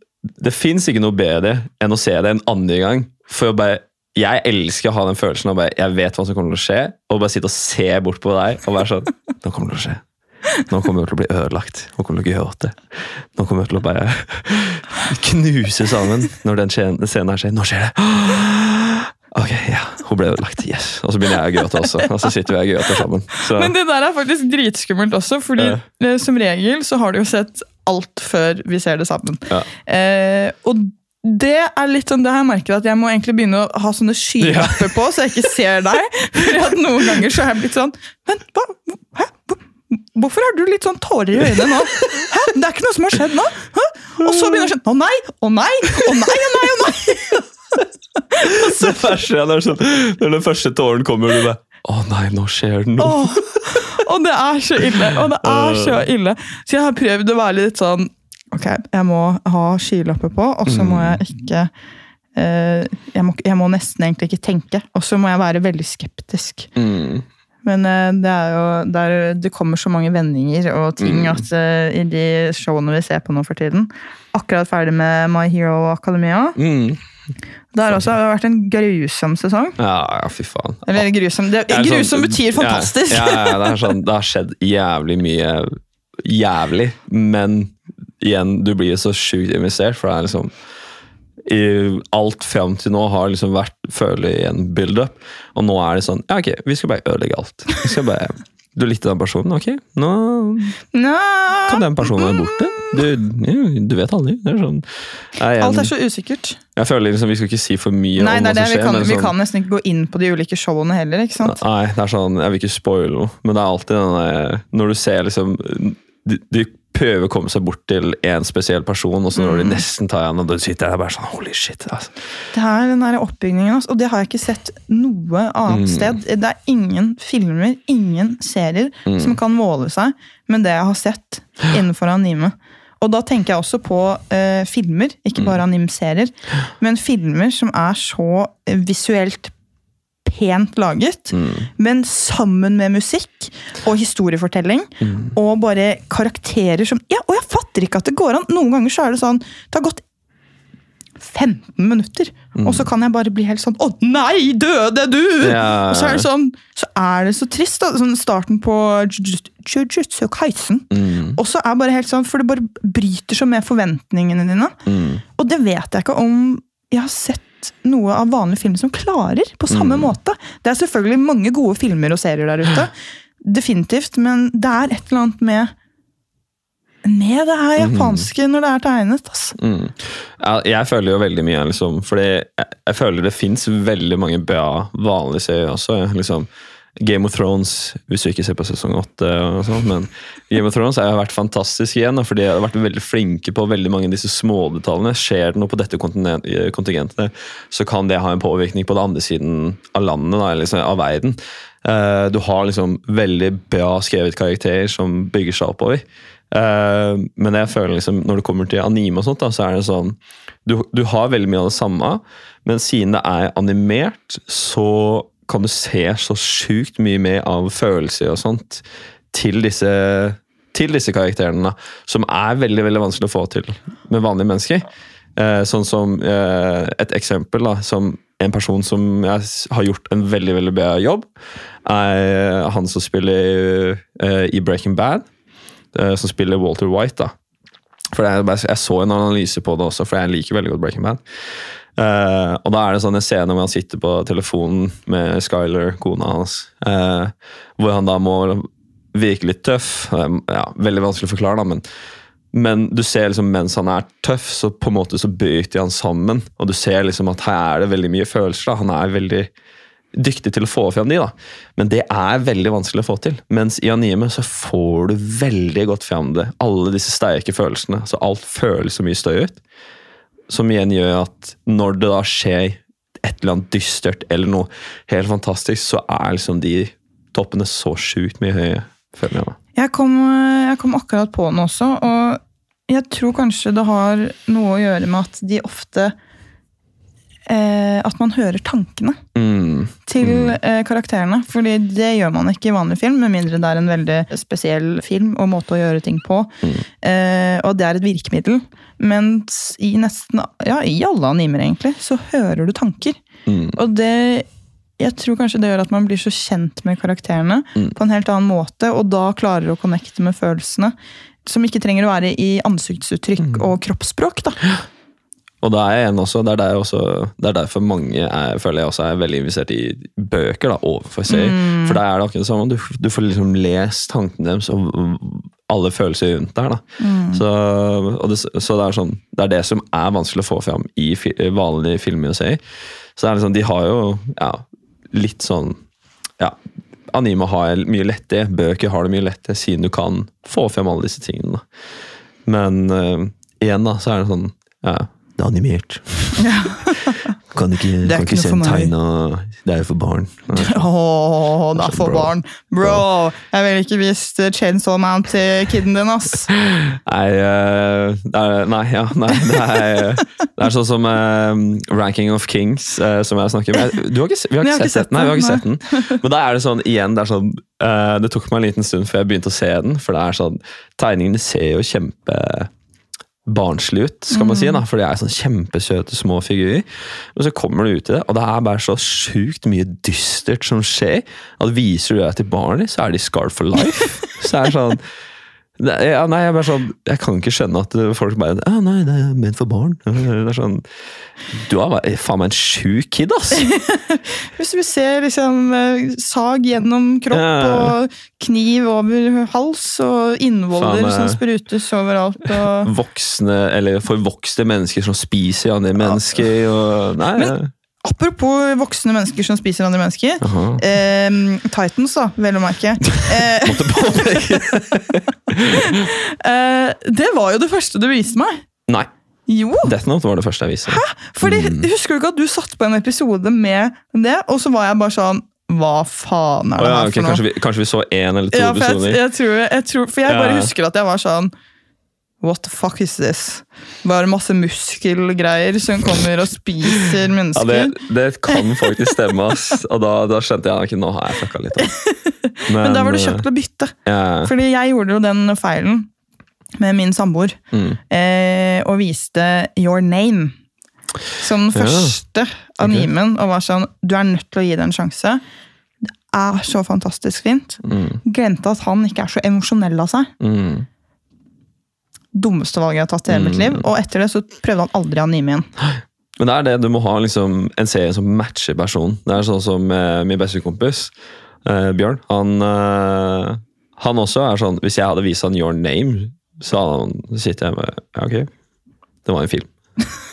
det fins ikke noe bedre enn å se det en andre gang. For å bare, Jeg elsker å ha den følelsen av bare, jeg vet hva som kommer til å skje, og bare sitte og se bort på deg og være sånn Nå kommer det til å skje. Nå kommer jeg til å bli ødelagt. Nå kommer jeg til å gråte. Nå kommer vi til å bare knuse sammen når den scenen scenen her skjer. Nå skjer det! Ok, ja, hun ble ødelagt. Yes. Og så begynner jeg å gråte også. Og så sitter vi og gråter sammen. Så, Men det der er faktisk dritskummelt også, fordi Ja. eh, som regel så har du jo sett alt før vi ser det sammen. Ja. Eh, og det er litt sånn, det har jeg merket at jeg må egentlig begynne å ha sånne skylapper på, så jeg ikke ser deg. For at noen ganger så har jeg blitt sånn Men hva? Hæ? Hvorfor har du litt sånn tårer i øynene nå? Hæ? Det er ikke noe som har skjedd nå? Hæ? Og så begynner jeg sånn Å nei! Å nei! Å nei! Å nei! Å nei! det verste er når, sånn, når den første tåren kommer, og du bare Å nei, nå skjer det noe. Og det er så ille. Og det er så ille. Så jeg har prøvd å være litt sånn Ok, jeg må ha skylapper på, og så må jeg ikke eh, jeg, må, jeg må nesten egentlig ikke tenke. Og så må jeg være veldig skeptisk. Mm. Men eh, det er jo det, er, det kommer så mange vendinger og ting at eh, i de showene vi ser på nå for tiden Akkurat ferdig med My Hero Academia. Mm. Det har også vært en grusom sesong. Ja, ja, fy faen. Eller grusom, det, Det er grusom sånn- betyr fantastisk. Ja, ja, det, er sånn, det har skjedd jævlig mye jævlig, men igjen, du blir så sjukt investert, for det er liksom i, Alt fram til nå har liksom vært føler jeg, en build-up, og nå er det sånn Ja, ok, vi skal bare ødelegge alt. Vi skal bare Du likte den personen, ok? Nå no. kan den personen være borte. Du, du vet aldri. Det er sånn Nei, en, Alt er så usikkert. Jeg føler liksom Vi skal ikke si for mye Nei, om nei, hva som skjer. Vi kan, sånn, vi kan nesten ikke gå inn på de ulike showene heller. ikke sant? Nei, det er sånn, jeg vil ikke spoile noe, men det er alltid den der Når du ser liksom De, de prøver å komme seg bort til en spesiell person, og så når de Mm. nesten tar igjen, og da sitter der bare sånn Holy shit. Altså. Det er den der oppbygningen, altså, og det har jeg ikke sett noe annet Mm. sted. Det er ingen filmer, ingen serier, Mm. som kan måle seg med det jeg har sett innenfor anime. Og da tenker jeg også på eh, filmer, ikke Mm. bare anime-serier, men filmer som er så visuelt pent laget, Mm. men sammen med musikk og historiefortelling. Mm. Og bare karakterer som ja, Og jeg fatter ikke at det går an! Noen ganger så er det sånn Det har gått 15 minutter, Mm. og så kan jeg bare bli helt sånn Å nei, døde du! Ja. Og så er det sånn Så er det så trist, da. Sånn starten på Jujutsu Kaisen. Mm. Og så er det bare helt sånn For det bare bryter så med forventningene dine. Mm. Og det vet jeg ikke om jeg har sett noe av vanlige filmer som klarer på samme Mm. måte. Det er selvfølgelig mange gode filmer og serier der ute, definitivt, men det er et eller annet med med det her japanske når det er tegnet. Altså. Mm. Jeg føler jo veldig mye, liksom, fordi jeg, jeg føler det fins veldig mange bra vanlige serier også. Liksom. Game of Thrones, hvis du ikke ser på sesong åtte, men Game of Thrones har vært fantastisk igjen, For de har vært veldig flinke på veldig mange av disse smådetaljene. Skjer det noe på dette kontingentet, så kan det ha en påvirkning på den andre siden av landet, da, liksom, av verden. Eh, du har liksom veldig bra skrevet karakterer som bygger seg oppover. Eh, men jeg føler liksom, når det kommer til anime, og sånt, da, så er det sånn du, du har veldig mye av det samme, men siden det er animert, så kan du se så sjukt mye mer av følelser og sånt til disse, til disse karakterene, som er veldig veldig vanskelig å få til med vanlige mennesker. Eh, sånn som eh, et eksempel, da, som en person som har gjort en veldig veldig bra jobb, er han som spiller eh, i Breaking Bad, eh, som spiller Walter White. da. For jeg, jeg så en analyse på det også, for jeg liker veldig godt Breaking Bad. Eh, og da er det sånn en scene hvor han sitter på telefonen med Skyler, kona hans, uh, hvor han da må virke litt tøff. Er, Ja, veldig vanskelig å forklare, da, men, men du ser liksom mens han er tøff, så på en måte så bryter han sammen. Og du ser liksom at her er det veldig mye følelser. da. Han er veldig dyktig til å få frem de, da. Men det er veldig vanskelig å få til. Mens i anime så får du veldig godt frem det. Alle disse sterke følelsene. Så alt føles så mye støy ut. Som igjen gjør at når det da skjer et eller annet dystert eller noe helt fantastisk, så er liksom de toppene så sjukt mye høye, føler jeg. Jeg kom, jeg kom akkurat på den også, og jeg tror kanskje det har noe å gjøre med at de ofte eh, At man hører tankene Mm. til eh, karakterene. fordi det gjør man ikke i vanlig film, med mindre det er en veldig spesiell film og måte å gjøre ting på. Eh, og det er et virkemiddel. Mens i nesten ja, i alle animer, egentlig, så hører du tanker. Mm. Og det jeg tror kanskje det gjør at man blir så kjent med karakterene Mm. på en helt annen måte, og da klarer å connecte med følelsene. Som ikke trenger å være i ansiktsuttrykk Mm. og kroppsspråk. da. Og da er jeg en også, det er, der også, det er derfor mange er, føler jeg også er veldig investert i bøker da, overfor serier. Mm. For da er det akkurat det samme. Du, du får liksom lest tankene deres og alle følelser rundt der. Mm. Så, og det, så det er sånn, det er det som er vanskelig å få fram i fi, vanlige filmer og serier. Så det er liksom, de har jo ja, litt sånn ja, Anime har mye lett i, bøker har det mye lett i, siden du kan få frem alle disse tingene. da. Men uh, igjen, da, så er det sånn ja, Det er animert. Kan ikke, Det er kan ikke ikke se en tegna Det er jo for barn. Åh, det er for Bro. barn. Bro, jeg ville ikke vist eh, Chainsaw Man til kiden din, ass. Nei, uh, nei, ja, nei det, er, det er sånn som uh, Ranking of Kings, uh, som jeg snakker om. Du har ikke, vi har ikke, har sett, den. Nei, vi har ikke sett den. Men da er det sånn, igjen, det er sånn eh, Det tok meg en liten stund før jeg begynte å se den, for det er sånn Tegningene ser jo kjempe barnslig ut, skal man si, da, for de er sånn kjempesøte små figurer. Og så kommer du ut i det, og det er bare så sjukt mye dystert som skjer. At viser du det til barnet, så er de scarred for life. Så er det sånn det, ja, nei, jeg, bare sånn, jeg kan ikke skjønne at folk bare ah, nei, det er ment for barn. Det er sånn, Du er faen meg en sjuk kid, ass! Hvis vi ser liksom eh, sag gjennom kropp Ja. og kniv over hals og innvoller Faen, eh. som sprutes overalt. Og... Voksne, eller forvokste mennesker som spiser andre mennesker. Og, nei, Men- Apropos voksne mennesker som spiser andre mennesker. Eh, Titans, da, vel å merke. Eh, det var jo det første du viste meg. Nei, Jo! Death Note var det første jeg viste. Hæ? Fordi, Mm. Husker du ikke at du satte på en episode med det, og så var jeg bare sånn Hva faen er det det ja, her okay, for noe? kanskje, vi, kanskje vi så én eller to Ja, for jeg, episoder? jeg, tror, jeg, tror, for jeg bare Ja. husker at jeg var sånn What the fuck is this? Bare masse muskelgreier som kommer og spiser Ja, mennesker. det, det kan faktisk stemme, ass. Og da, da skjønte jeg ikke nå har jeg fucka litt opp. Men da var du kjapp til å bytte. Ja, Fordi jeg gjorde jo den feilen med min samboer mm. eh, og viste Your Name som den Ja, første animen. Og var sånn Du er nødt til å gi det en sjanse. Det er så fantastisk fint. Mm. Glemte at han ikke er så emosjonell av seg. Mm. Dummeste valget jeg har tatt i hele mitt liv. Og etter det så prøvde han aldri anime igjen. Men det er det, du må ha liksom en serie som matcher personen. Det er sånn som eh, min beste kompis, eh, Bjørn. Han, eh, han også er sånn Hvis jeg hadde vist han Your Name, så hadde han sittet med Ja, ok. Det var en film.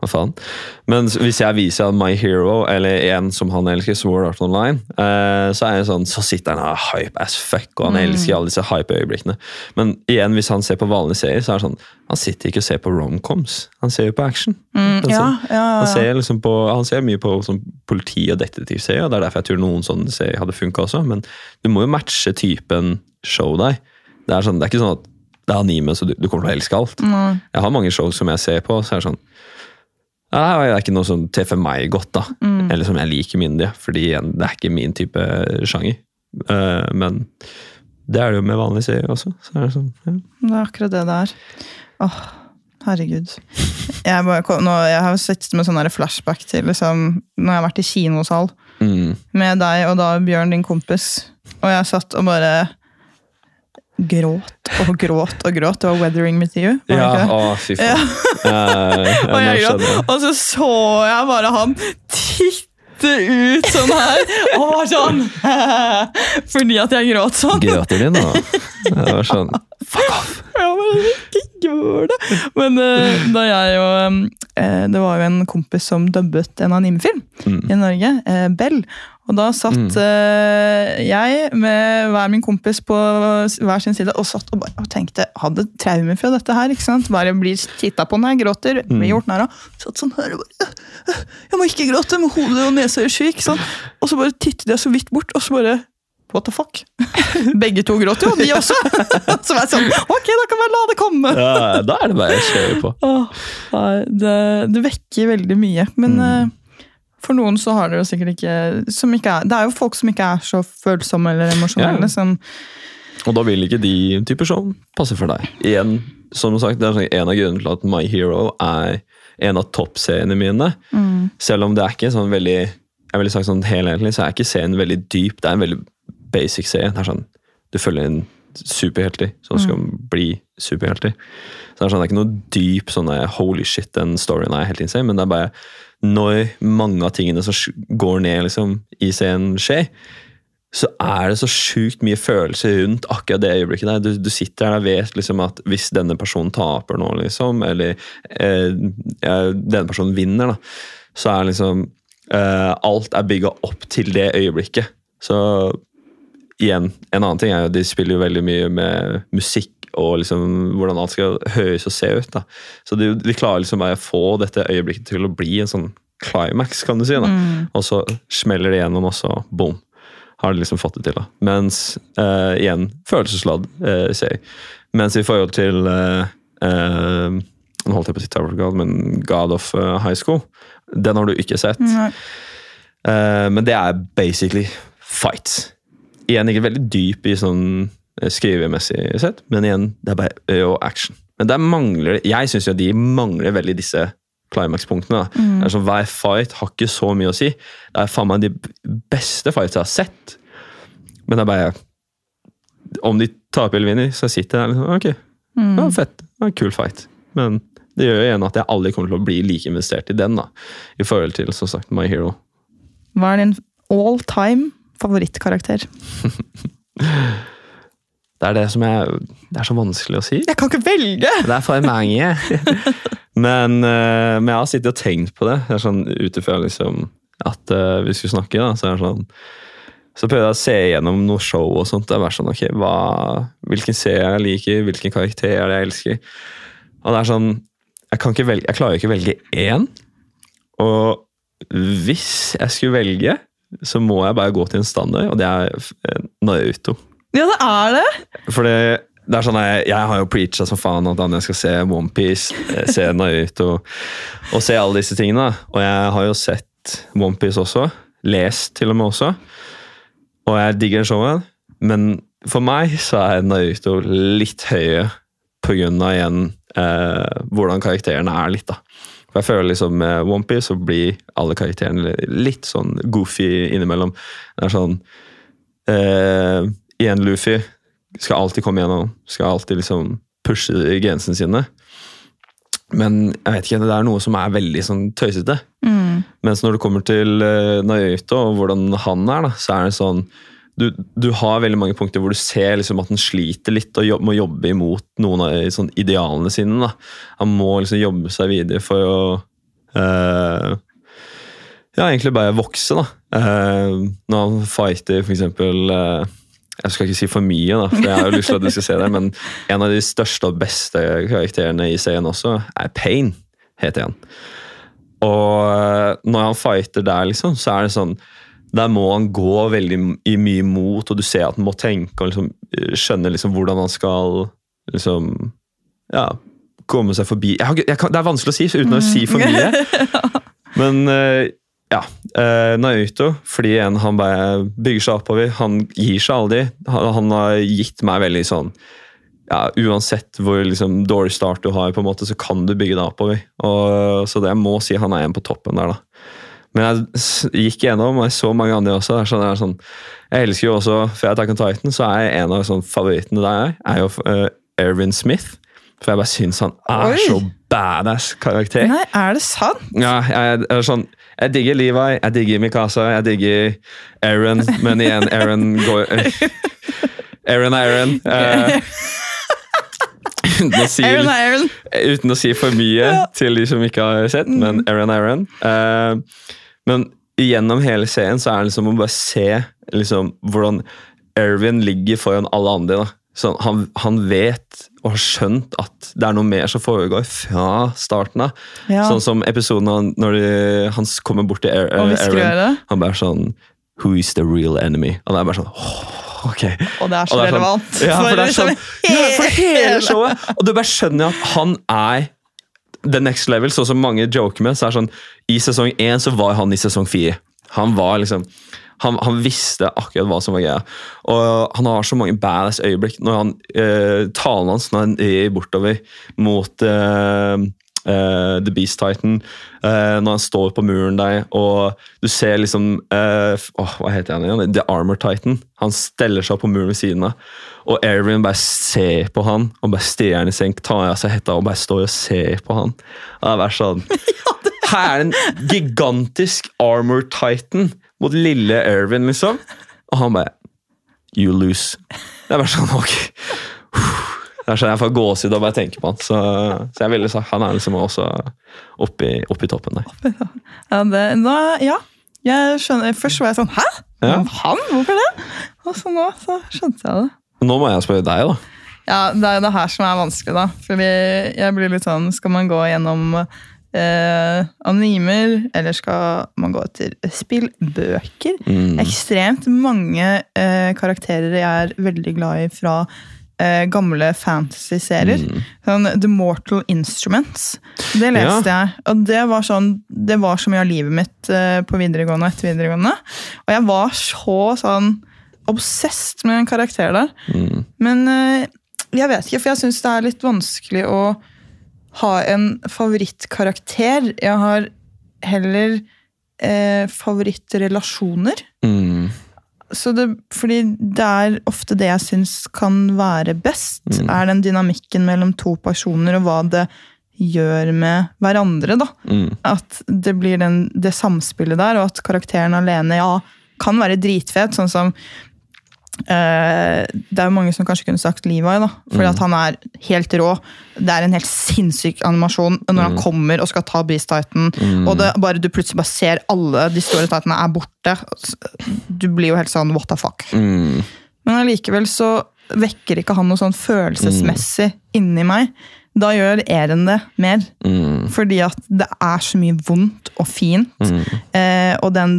Hva faen? Men hvis jeg viser han My Hero, eller en som han elsker, Sword Art Online, eh, så er jeg sånn, så sitter han her hype as fuck, og han elsker alle disse hype-øyeblikkene. Men igjen, hvis han ser på vanlige serier, så er det sånn Han sitter ikke og ser på romcoms. Han ser jo på action. Mm, Altså, ja, ja, Han ser, liksom på, han ser mye på sånn politi- og detektivserier, og det er derfor jeg tror noen sånne serier hadde funka også. Men du må jo matche typen show deg. Det er, sånn, det er ikke sånn at det er anime, så du, du kommer til å elske alt. Mm. Jeg har mange show som jeg ser på, så er det sånn ja, Det er ikke noe som treffer meg godt, da. Mm. Eller som jeg liker myndige. fordi igjen, det er ikke min type sjanger. Uh, men det er det jo med vanlige serier også. Så er det sånn, ja. Det er akkurat det det er. Åh, herregud. Jeg, bare, nå, jeg har sett med sånn flashback til liksom, når jeg har vært i kinosal mm, med deg og da Bjørn, din kompis. Og jeg satt og bare gråt og gråt og gråt. Det var 'Weathering with You'. var Ja, å, fy faen. Ja, Og, jeg gråt, og så så jeg bare han titte ut sånn her, og sånn Fordi at jeg gråt sånn. Gråter de nå? Det var sånn Fuck off! Jeg bare, ikke gjør det! Men eh, da jeg og eh, Det var jo en kompis som dubbet en animefilm Mm. i Norge, eh, Bell. Og da satt eh, jeg med hver min kompis på hver sin side og satt og, bare, og tenkte Hadde traumer fra dette her. ikke sant? Bare blir titta på når jeg gråter. Mm. blir gjort narr av. Satt sånn her og bare «Øh, øh, Jeg må ikke gråte, med hodet og nesa gjør syk. Sånn. Og så bare tittet jeg så vidt bort, og så bare What the fuck? Begge to gråt jo, de også. Så var jeg sånn Ok, da kan vi la det komme. Ja, da er det bare å kjøre på. Åh, det, det vekker veldig mye. Men Mm. Eh, for noen så har det jo sikkert ikke, som ikke er, Det er jo folk som ikke er så følsomme eller emosjonelle. Ja. Som, Og da vil ikke de typer show passe for deg. Igjen, som sagt, Det er sånn en av grunnene til at My Hero er en av toppseriene mine. Selv om det er ikke sånn veldig jeg ville sagt sånn helhetlig, så er ikke serien veldig dyp. Det er en veldig basic serie. Det er sånn, Du følger en superhelter som skal bli superhelter. Så det er sånn, det er ikke noe dyp sånn holy shit, den storyen er helt insane, men det er bare når mange av tingene som går ned liksom, i scenen, skjer, så er det så sjukt mye følelser rundt akkurat det øyeblikket der. Du, du sitter der og vet liksom at hvis denne personen taper nå, liksom, eller eh, denne personen vinner, da, så er liksom eh, Alt er bygga opp til det øyeblikket. Så igjen, en annen ting er jo de spiller jo veldig mye med musikk og liksom hvordan alt skal høres og se ut. da. Så de, de klarer liksom å få dette øyeblikket til å bli en sånn climax, kan du si. da. Og så smeller det gjennom, og så boom. Har de liksom fått det til. da. Mens eh, igjen, følelsesladd eh, serie. Mens i forhold til eh, eh, Nå holdt jeg på å si Tower God, men God of eh, High School. Den har du ikke sett. Eh, men det er basically fights. Igjen ikke veldig dyp i sånn skrivemessig sett, men igjen, det er bare og action. Men der mangler Jeg syns de mangler veldig disse climax-punktene. Mm. Sånn, Hver fight har ikke så mye å si. Det er faen meg de beste fights jeg har sett. Men det er bare Om de taper eller vinner, så sitter jeg der liksom Ok, ja, fett. Det var en kul fight. Men det gjør jo igjen at jeg aldri kommer til å bli like investert i den, da. I forhold til som sagt My Hero. Hva er din all time favorittkarakter? Det er det som er Det er så vanskelig å si. Jeg kan ikke velge! Det er for mange. men, eh, men jeg har sittet og tenkt på det. det er sånn Ut ifra liksom, at uh, vi skulle snakke, da, så er det sånn så prøvde jeg å se gjennom noe show og sånt. Det er bare sånn, ok, hva, Hvilken serie jeg liker, hvilken karakter er det jeg elsker. Og det er sånn, Jeg, kan ikke velge, jeg klarer ikke å velge én. Og hvis jeg skulle velge, så må jeg bare gå til en standard, og det er eh, Naruto. Ja, det er det! For det, er sånn jeg, jeg har jo preacha som faen at jeg skal se OnePiece, se Naruto og se alle disse tingene. Og jeg har jo sett OnePiece også. Lest til og med også. Og jeg digger showet, men for meg så er Naruto litt høye av igjen eh, hvordan karakterene er litt, da. For jeg føler liksom med OnePiece så blir alle karakterene litt sånn goofy innimellom. Det er sånn eh, Igjen Luffy skal alltid komme gjennom. Skal alltid liksom pushe grensene sine. Men jeg vet ikke, det er noe som er veldig sånn tøysete. Mens når det kommer til uh, Naruto og hvordan han er, da, så er det sånn du, du har veldig mange punkter hvor du ser liksom at han sliter litt og jobb, må jobbe imot noen av sånn, idealene sine. Da. Han må liksom jobbe seg videre for å uh, Ja, egentlig bare vokse, da. Uh, når han fighter for eksempel eh, Jeg skal ikke si for mye, da, for jeg har jo lyst til at du skal se det, men en av de største og beste karakterene i serien også er Pain, heter han. Og eh, når han fighter der, liksom, så er det sånn Der må han gå veldig i mye mot, og du ser at han må tenke og liksom, eh, skjønne liksom, hvordan han skal liksom Ja, komme seg forbi jeg har, jeg kan, Det er vanskelig å si uten å si for mye. Men eh, ja. Eh, Naruto, fordi igjen, han bare bygger seg oppover. Han gir seg aldri. Han, han har gitt meg veldig sånn ja, Uansett hvor liksom, dårlig start du har, på en måte, så kan du bygge deg oppover. Og, så det jeg må si han er en på toppen der, da. Men jeg gikk gjennom, og jeg så mange andre også. Sånn, er sånn, jeg elsker jo også For Attack on Titan, så er en av sånn, favorittene der er jo uh, Erwin Smith. For jeg bare syns han er Oi. så badass karakter. Nei, er det sant? Ja, jeg, er sånn, jeg digger Levi, jeg digger Mikasa, jeg digger Aaron, men igjen, Aaron går Aaron er Aaron. eh, uten, å si, Aaron Aaron. uten å si for mye Ja. til de som ikke har sett, men Aaron er Aaron. Uh, men gjennom hele serien så er det liksom å bare se liksom, hvordan Erwin ligger foran alle andre. da. Sånn, han, han vet og har skjønt at det er noe mer som foregår fra starten av. Ja. Sånn som episoden når de, han kommer bort til Aaron. Han bare sånn Who is the real enemy? Og det er bare sånn åh, ok. Og det er så det er sånn- relevant. Ja, for det er liksom sånn, ja, for hele showet. Og du bare skjønner at han er the next level, sånn som mange joker med. så er sånn, I sesong én så var han i sesong fire. Han var liksom han, han visste akkurat hva som var greia. Og han har så mange badass øyeblikk når han eh, talen hans når han rir bortover mot eh, eh, The Beast Titan. eh, når han står på muren der, og du ser liksom eh, f- Hva heter han igjen? The Armor Titan. Han steller seg opp på muren ved siden av. Og Erwin bare ser på han og bare stirrer han i senk, tar av seg hetta og bare står og ser på han. Det er sånn Her er det en gigantisk Armor Titan mot lille Erwin, liksom. Og han bare You lose. Det er bare sånn, ok. Det er sånn Jeg får gåsehud av å bare tenke på han. Så, så jeg ville sagt han er liksom også oppi, oppi toppen der. Ja, det, nå, ja. Jeg skjønner, først var jeg sånn Hæ? Ja. Han? Hvorfor det? Og så nå så skjønte jeg det. Nå må jeg spørre deg, da. Ja, Det er jo det her som er vanskelig, da. Fordi jeg blir litt sånn Skal man gå gjennom eh, animer, eller skal man gå etter spillbøker? Mm. Ekstremt mange eh, karakterer jeg er veldig glad i fra eh, gamle fantasy-serier. Mm. Sånn The Mortal Instruments. Det leste jeg. Og det var, sånn, det var så mye av livet mitt eh, på videregående og etter videregående. Og jeg var så sånn obsessed med en karakter der. Mm. Men eh, jeg vet ikke, for jeg syns det er litt vanskelig å ha en favorittkarakter. Jeg har heller eh, favorittrelasjoner. Mm. Så det, fordi det er ofte det jeg syns kan være best, er den dynamikken mellom to personer, og hva det gjør med hverandre. da. Mm. At det blir den, det samspillet der, og at karakteren alene ja, kan være dritfet. Sånn som Det er jo mange som kanskje kunne sagt Levi, da, fordi at han er helt rå. Det er en helt sinnssyk animasjon når han kommer og skal ta Beast Titan, og det, bare du plutselig bare ser alle de store titanene er borte. Du blir jo helt sånn what the fuck. Mm. Men allikevel så vekker ikke han noe sånn følelsesmessig inni meg. Da gjør Eren det mer. Mm. Fordi at det er så mye vondt og fint. Mm. Eh, og den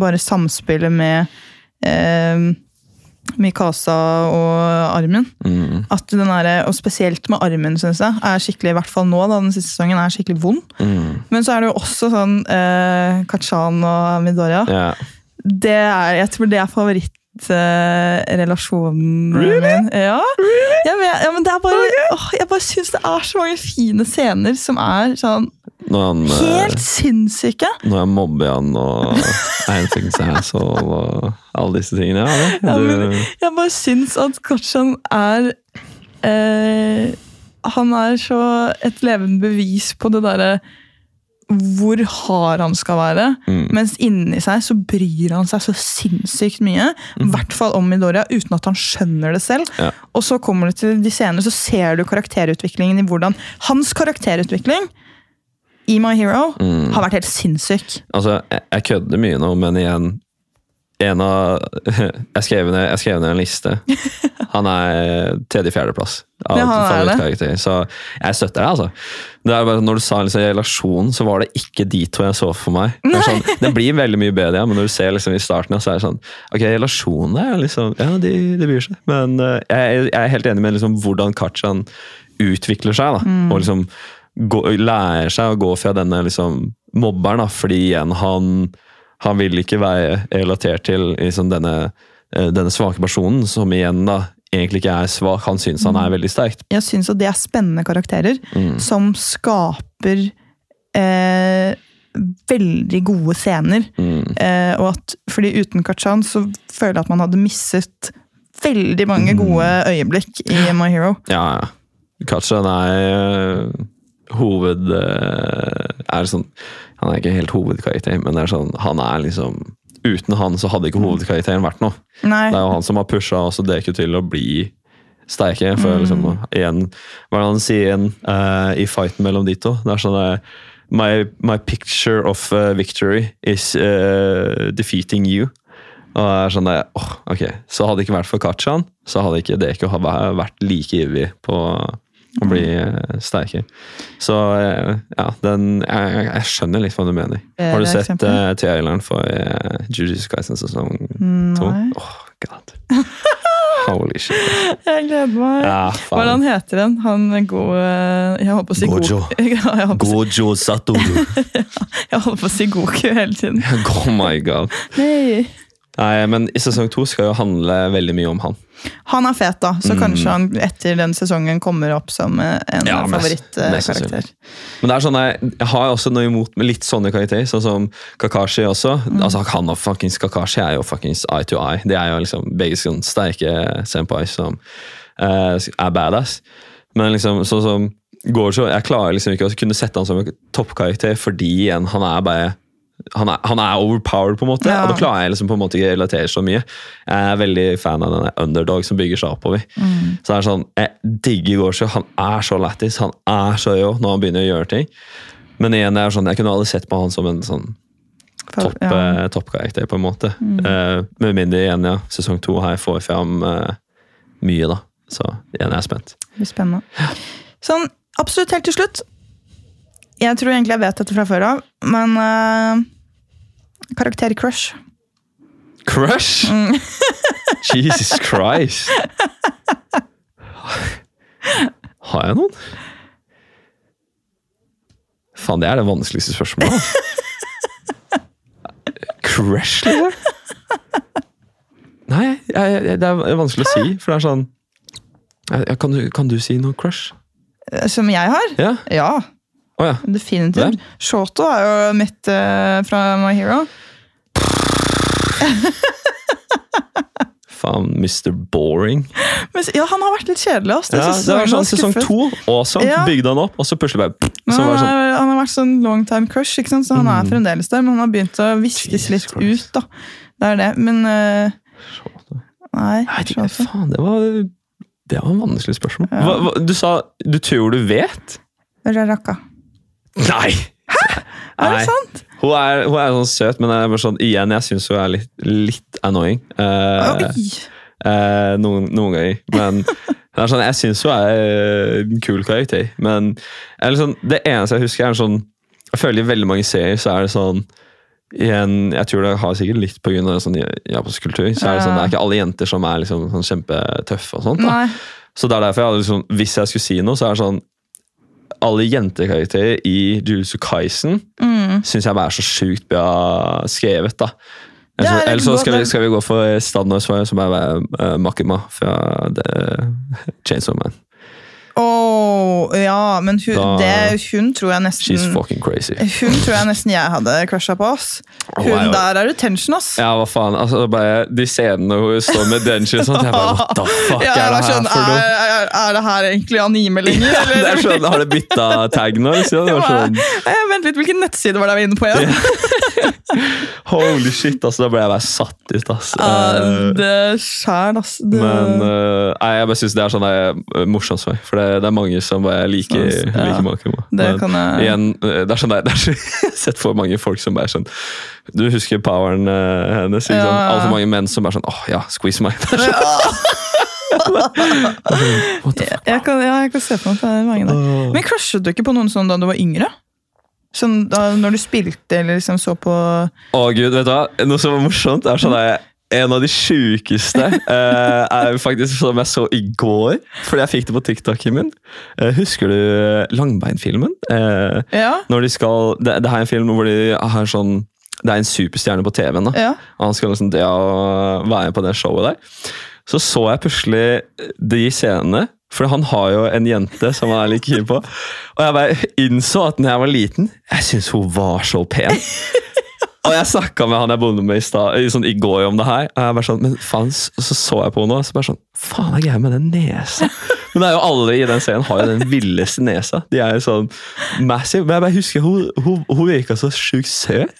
bare samspillet med eh, Mikasa og armen. Mm. At den er, og spesielt med armen, syns jeg, er skikkelig, i hvert fall nå, da, den siste sesongen, er skikkelig vond. Mm. Men så er det jo også sånn eh, Kachan og Midoriya. Yeah. Det er, jeg tror det er favorittrelasjonen min. Ja. Jeg vet, ja, men det er bare, åh, jeg bare syns det er så mange fine scener som er sånn han, eh, helt sinnssyke. når jeg mobber han og anything's asshole og alle disse tingene. Ja, det, Ja, men jeg bare syns at Kachan er eh, Han er så et levende bevis på det derre hvor hard han skal være. Mm. Mens inni seg så bryr han seg så sinnssykt mye. I hvert fall om Midoriya, uten at han skjønner det selv. Ja. Og så kommer du til de scenene, så ser du karakterutviklingen i hvordan Hans karakterutvikling i My Hero Mm. har vært helt sinnssyk. Altså, jeg, jeg kødder mye nå, men igjen en av, jeg, skrev ned, jeg skrev ned en liste. Han er tredje-fjerdeplass av Ja, er favorittkarakter. Så jeg støtter deg, altså. Det er bare, når du sa liksom, relasjon, så var det ikke de to jeg så for meg. Det, sånn, det blir veldig mye bedre, men når du ser liksom, i starten, så er det sånn Ok, relasjonene er liksom Ja, de, de bryr seg. Men uh, jeg, jeg er helt enig med liksom, hvordan Kachan utvikler seg. Da, Mm. og liksom gå, lærer seg å gå fra denne liksom, mobberen, da, fordi igjen han han vil ikke være relatert til liksom denne, eh, denne svake personen, som igjen da egentlig ikke er svak. Han syns han er veldig sterkt. Jeg syns at det er spennende karakterer Mm. som skaper eh, veldig gode scener. Mm. Eh, og at, fordi uten Kachan så føler jeg at man hadde misset veldig mange Mm. gode øyeblikk i My Hero. Ja, ja. Kachan er øh, hoved... øh, er sånn, han er ikke helt hovedkarakter, men det er sånn, han er liksom Uten han så hadde ikke hovedkarakteren vært noe. Nei, Det er jo han som har pusha også Deku til å bli sterke. For liksom, igjen, hva er det han sier igjen uh, i fighten mellom de to? Det er sånn uh, my, my picture of uh, victory is eh, defeating you. Og det er sånn der, oh, ok, Så hadde det ikke vært for Kachan, så hadde ikke Deku vært like ivrig på å bli eh, sterkere. Så eh, ja, den, jeg, jeg- skjønner litt hva du mener. Eh, Har du sett uh, traileren for uh, Jujutsu Kaisen sesong to? Nei. God. Holy shit. jeg gleder meg. Ja, Hva er det han heter den? Han gode Jeg holdt på å si Gojo. Si- Gojo Satoru. jeg holdt på å si Goku hele tiden. oh my god. Nei. Nei, men i sesong to skal jo handle veldig mye om han. Han er fet, da, så Mm. kanskje han etter den sesongen kommer opp som eh, en Ja, favorittkarakter. Men det er sånn, jeg, jeg har også noe imot med litt sånne karakterer, sånn som Kakashi også. Altså, han og fuckings Kakashi er jo fuckings eye to eye. De er jo liksom begge sånn sterke senpais som uh, er badass. Men liksom, sånn som Gorjo, jeg klarer liksom ikke å kunne sette han som en toppkarakter, fordi igjen, han er bare han er, han er overpowered, på en måte, Ja. og da klarer jeg liksom på en måte ikke relatere så mye. Jeg er veldig fan av denne underdog som bygger seg oppover. Så det er sånn, Jeg digger Gorsho. Han er så lættis, han er så rå når han begynner å gjøre ting. Men igjen, jeg, er sånn, jeg kunne aldri sett på han som en sånn For- topp, ja. top toppkarakter, på en måte. Eh, med mindre igjen, ja, sesong to her får fram uh, mye, da. Så igjen er jeg spent. Det blir spennende. Sånn, absolutt helt til slutt. Jeg tror egentlig jeg vet dette fra før av, men uh, karakter Crush! Crush? Jesus Christ! Har jeg noen? Faen, det er det vanskeligste spørsmålet. Crush, liksom? Nei, jeg, jeg, det er vanskelig å si, for det er sånn jeg, kan, du, kan du si noe crush? Som jeg har? Ja? Ja, Å ja. definitivt. Shoto er jo mitt uh, fra My Hero. Faen, Mr. Boring. Men, ja, han har vært litt kjedelig. ass. Ja, det var sånn Sesong to, awesome. Ja. Bygde han opp, og så plutselig bare så han, sånn, Mm. han har vært sånn long time crush, ikke sant? så han er fremdeles der. Men han har begynt å viskes litt Christ. ut. da. Det er det. Men uh, Nei. Ikke, faen, det var, det var en vanskelig spørsmål. Ja. Hva, hva, du sa du tror du vet? Raraka. Nei! Hæ? Er Nei. det sant? Hun er, hun er sånn søt, men jeg sånn, igjen, jeg syns hun er litt, litt annoying. Eh, eh, noen, noen ganger. Men sånn, jeg syns hun er eh, en kul karakter. Men sånn, det eneste jeg husker, er en sånn Jeg føler i veldig mange serier så er det sånn igjen, Jeg tror det har sikkert litt pga. Sånn, japansk kultur. så er Det sånn, det er ikke alle jenter som er liksom, sånn kjempetøffe. og sånt da. Så det er derfor jeg hadde liksom, Hvis jeg skulle si noe, så er det sånn Alle jentekarakterer i Jujutsu Kaisen Mm. syns jeg bare er så sjukt bra skrevet. da. Er Eller så, eller så skal, vi, skal vi gå for standardsvaret, som er uh, Makima fra The Chainsaw Man. Åh, ja, men hun, Da- det, hun tror jeg nesten She's fucking crazy. Hun tror jeg nesten jeg hadde crusha på. ass. Hun oh, er der er det tension, ass. Ja, hva faen. altså bare De scenene hvor hun står med Denji og sånt, jeg bare What the fuck Ja, er det her sånn, for noe? er, er, er det her egentlig anime lenger? Eller? er sånn, Har du bytta tag nå? Liksom? Ja, sånn, Eh, Vent litt, hvilken nettside var det jeg var inne på igjen? Holy shit, altså. Da ble jeg bare satt ut, ass. Uh, Eh, det skjær, ass. Det, Men uh, jeg bare syns det er sånn uh, morsomt meg, For det, det er mange som bare liker, Sånn, ja. liker Malcolm. det Men kan jeg igjen, eh, det er sånn der, det er så, Jeg har sett for mange folk som bare sånn Du husker poweren eh, hennes? Ja, Sånn. Altfor mange menn som bare sånn åh ja, squeeze meg. Det er sånn, jeg, jeg, kan, ja, jeg kan se for meg at det er mange der. Men crushet du ikke på noen sånn da du var yngre? Sånn da, Når du spilte eller liksom så på Å gud, vet du hva? Noe som var morsomt, er sånn der, en av de sjukeste uh, er faktisk som jeg så i går, fordi jeg fikk det på TikToken min. Uh, husker du Langbeinfilmen? Uh, Ja? når de skal, det, det er en film hvor de har sånn Det er en superstjerne på TV-en. ja. og Han skal liksom det å være på det showet der. Så så jeg plutselig de scenene, For han har jo en jente som han er litt keen på. Og jeg bare innså at når jeg var liten, jeg syntes hun var så pen. Og jeg snakka med han jeg bodde med i, stad, sånn, i går om det her. Og jeg bare sånn, men faen, så så, jeg på henne, og så bare sånn Faen, er greia med den nesa? Men det er jo alle i den serien har jo den villeste nesa. De er jo sånn massive. Men jeg bare husker hun, hun, hun virka så sjukt søt.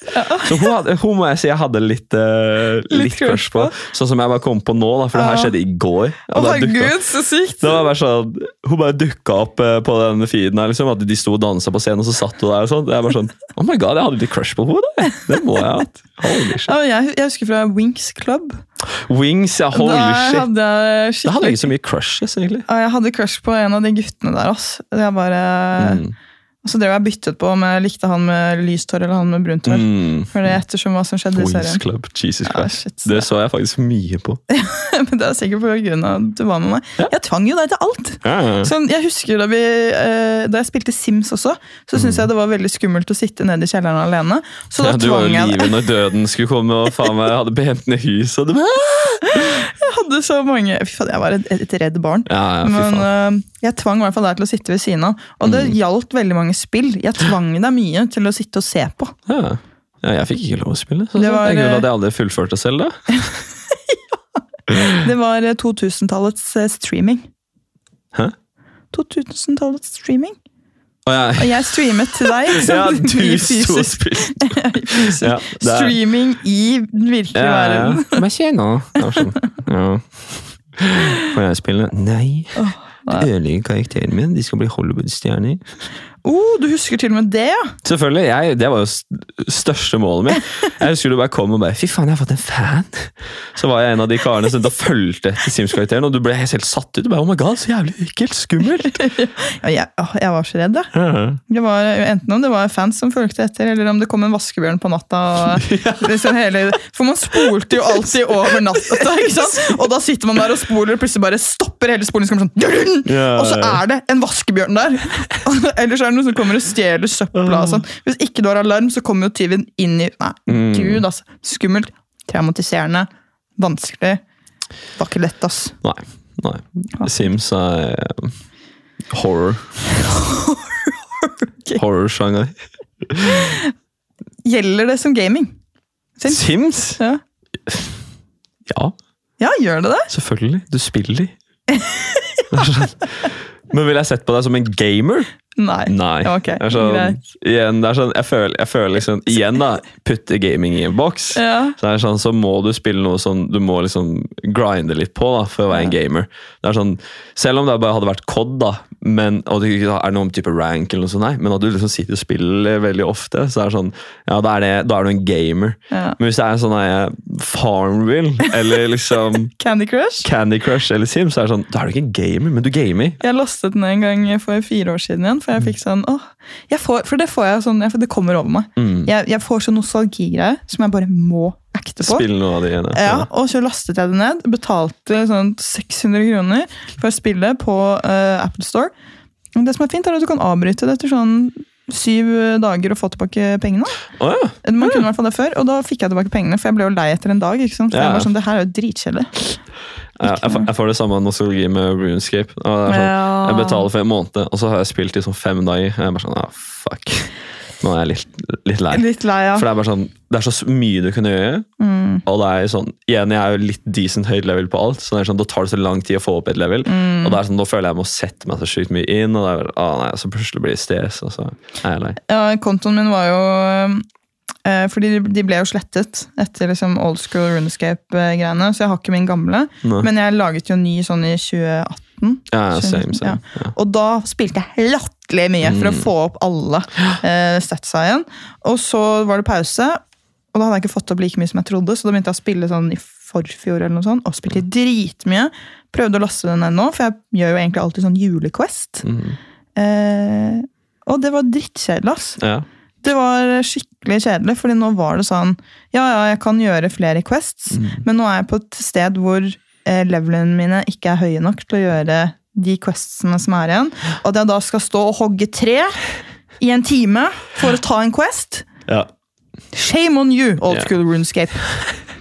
Så hun, hadde, hun må jeg si jeg hadde litt, uh, Litt crush på. Sånn som jeg bare kom på nå, da, for det her skjedde i går. Og da Gud, så sykt! bare sånn, Hun bare dukka opp uh, på den feeden her, liksom, at de sto og dansa på scenen, og så satt hun der. og sånn. Det er bare sånn, oh my god, Jeg hadde litt crush på henne! Det, det må jeg ha hatt. Jeg, jeg husker fra Winx Club. Wings, ja, holy da shit. hadde jeg Det hadde jeg ikke så mye crushes, egentlig. Jeg hadde crush på en av de guttene der. ass. Jeg bare, Mm. Og så drev jeg byttet på om jeg likte han med lyst hår eller han med brunt hår. Mm. For det er ettersom hva som skjedde i Wings serien. Club, Jesus Ja, Christ. shit. Det så jeg faktisk mye på. Men det er sikkert på grunn av at du var med meg. Ja. Jeg tvang jo deg til alt! Ja. Sånn, jeg husker Da vi, eh, da jeg spilte Sims også, så syntes jeg det var veldig skummelt å sitte nede i kjelleren alene. Så da du var jo tvang livet når døden skulle komme og faen meg hadde bent ned huset. Du... Jeg hadde så mange Fy faen, jeg var et, et redd barn. Ja, ja, Men øh, jeg tvang i hvert fall deg til å sitte ved siden av. Og det gjaldt veldig mange spill. Jeg tvang deg mye til å sitte og se på. Ja. ja, jeg fikk ikke lov å spille. Så Det var, jeg er eh, at jeg aldri fullførte selv det. Det var eh, 2000-tallets eh, streaming. Hæ? 2000-tallets streaming. Og jeg, Og jeg streamet til deg. ja, du sto og spilte. Ja, Streaming i den virkelige Ja, ja. verden. Hva skjer nå? Sånn. Ja. Får jeg spille? Nei. nei. Det ødelegger karakteren min. De skal bli Hollywood-stjerner. Oh, du husker til og med det, ja! Selvfølgelig. Jeg, det var jo største målet mitt. Jeg husker du bare kom og bare Fy faen, jeg har fått en fan! Så var jeg en av de karene som da fulgte etter Sims-karakteren, og du ble helt satt ut. Du bare, oh my god, Så jævlig ekkelt! Skummelt! ja jeg, jeg var så redd, jeg. Det var Enten om det var fans som fulgte etter, eller om det kom en vaskebjørn på natta. Og liksom hele, for man spolte jo alltid over natta, ikke sant? Og da sitter man der og spoler, og plutselig bare stopper hele så det sånn Og så er det en vaskebjørn der! Ellers er det noen som kommer og stjeler søpla. og sånn. Hvis ikke du har alarm, så kommer jo tyven inn i Nei, Mm. gud, altså. Skummelt. Traumatiserende. Vanskelig. Det Var ikke lett, ass. Nei. nei. Sims er uh, Horror-sjanger. Gjelder det som gaming? Sims? Sims? Ja. Ja, ja, gjør det det? selvfølgelig. Du spiller. Er sånn. Men ville jeg sett på deg som en gamer? Nei. Nei. Okay. ok, Det er sånn, igjen, det er sånn, jeg, føler, jeg føler liksom Igjen, da. Putte gaming i en boks. Ja. Så, sånn, så må du spille noe sånn Du må liksom grinde litt på da for å være en gamer. Det er sånn, Selv om det bare hadde vært COD, da, men, og det ikke er noen type rank, eller noe sånt, nei, men at du liksom sitter og spiller veldig ofte, så er det sånn Ja, da er, det, da er du en gamer. Ja. Men hvis det er sånn nei, Farmville, eller liksom Candy Crush? Candy Crush eller Sims, så er det sånn Da er du ikke en gamer, men du gamer. Jeg lastet den en gang for fire år siden igjen. For jeg fikk sånn, åh, får, for det får jeg sånn, jeg, det kommer over meg. Mm. Jeg, jeg får sånn nostalgigreier som jeg bare må acte på. Spill noe av det igjen. Ja, og så lastet jeg det ned. Betalte sånn 600 kroner for spillet på uh, Apple Store. Det som er fint, er at du kan avbryte det etter sånn syv dager og få tilbake pengene. Oh, ja. Man kunne i hvert fall det før, og da fikk jeg tilbake pengene, for jeg ble jo lei etter en dag. ikke sant? For Ja. jeg var sånn, det her er jo dritkjedelig. Jeg, får, jeg får det samme nostalgi med Runescape. Sånn, Ja. Jeg betaler for en måned, og så har jeg spilt i sånn fem dager. Jeg er bare sånn, ah, fuck. Nå er jeg litt, litt lei. Litt lei, ja. For det er bare sånn, det er så mye du kan gjøre. Mm. Og det er sånn, igjen, jeg er jo litt decent høyt level på alt, så det er sånn, da tar det så lang tid å få opp et level. Mm. Og det er sånn, da føler jeg jeg må sette meg så sykt mye inn, og det er, ah, nei, så plutselig blir det stes, og så er jeg lei. Ja, kontoen min var jo Fordi de- ble jo slettet etter liksom old school runescape-greiene, så jeg har ikke min gamle. Nei. Men jeg laget jo ny sånn i 2018. Ja, same, same. Ja. Og da spilte jeg latterlig mye for å Mm. få opp alle eh, statsa igjen. Og så var det pause, og da hadde jeg ikke fått opp like mye som jeg trodde, så da begynte jeg å spille sånn i forfjor eller noe sånt, og spilte dritmye. Prøvde å laste den ned nå, for jeg gjør jo egentlig alltid sånn julequest. Mm. Eh, og det var drittkjedelig, ass. ja. Det var skikkelig kjedelig, fordi nå var det sånn Ja, ja, jeg kan gjøre flere quests, Mm. men nå er jeg på et sted hvor eh, levelene mine ikke er høye nok til å gjøre de questsene som er igjen. Og at jeg da skal stå og hogge tre i en time for å ta en quest ja. Shame on you, old school runescape.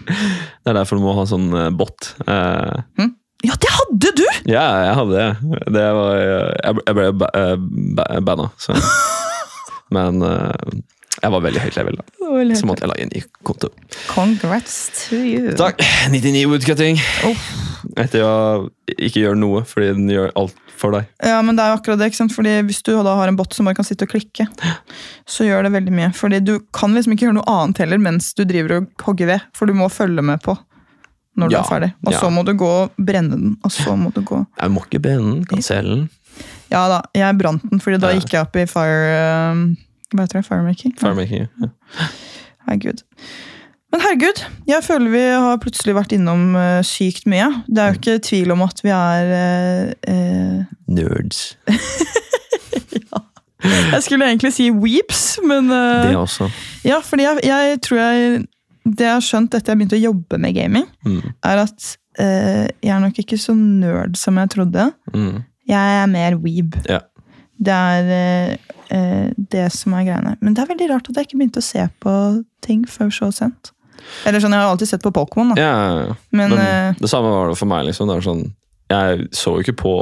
Det er derfor du må ha sånn eh, bot. Eh, Hm? Ja, det hadde du! Ja, jeg hadde det. det var, jeg ble- jeg ble eh, ba- banna, så Men eh, jeg var veldig høyt level, da. Så måtte jeg lage en ny konto. Congrats to you. Takk. 99 woodcutting. Oh. Etter å ikke gjøre noe, fordi den gjør alt for deg. Ja, men det er jo akkurat det, ikke sant? Fordi Hvis du da har en bot som bare kan sitte og klikke, så gjør det veldig mye. Fordi du kan liksom ikke gjøre noe annet heller mens du driver og hogger ved, for du må følge med på når du Ja, er ferdig. Og ja. så må du gå og brenne den, og så må du gå Jeg må ikke brenne den, kan den. Ja da, jeg brant den, fordi da gikk jeg opp i fire um, Hva heter det? Firemaking? Ja. Firemaking. Ja. Herregud. Men herregud, jeg føler vi har plutselig vært innom uh, sykt mye. Det er jo ikke tvil om at vi er uh, uh... Nerds. Jeg skulle egentlig si weeps, men eh, Det også. Ja, fordi jeg, jeg tror jeg Det jeg har skjønt etter jeg begynte å jobbe med gaming, Mm. er at eh, jeg er nok ikke så nerd som jeg trodde. Mm. Jeg er mer weeb. Ja. Det er eh, eh, det som er greiene. Men det er veldig rart at jeg ikke begynte å se på ting før så sent. Eller sånn, Jeg har alltid sett på Pokémon, da. Ja, ja, ja. Men, Men eh, det samme var det for meg. liksom. Sånn, jeg så jo ikke på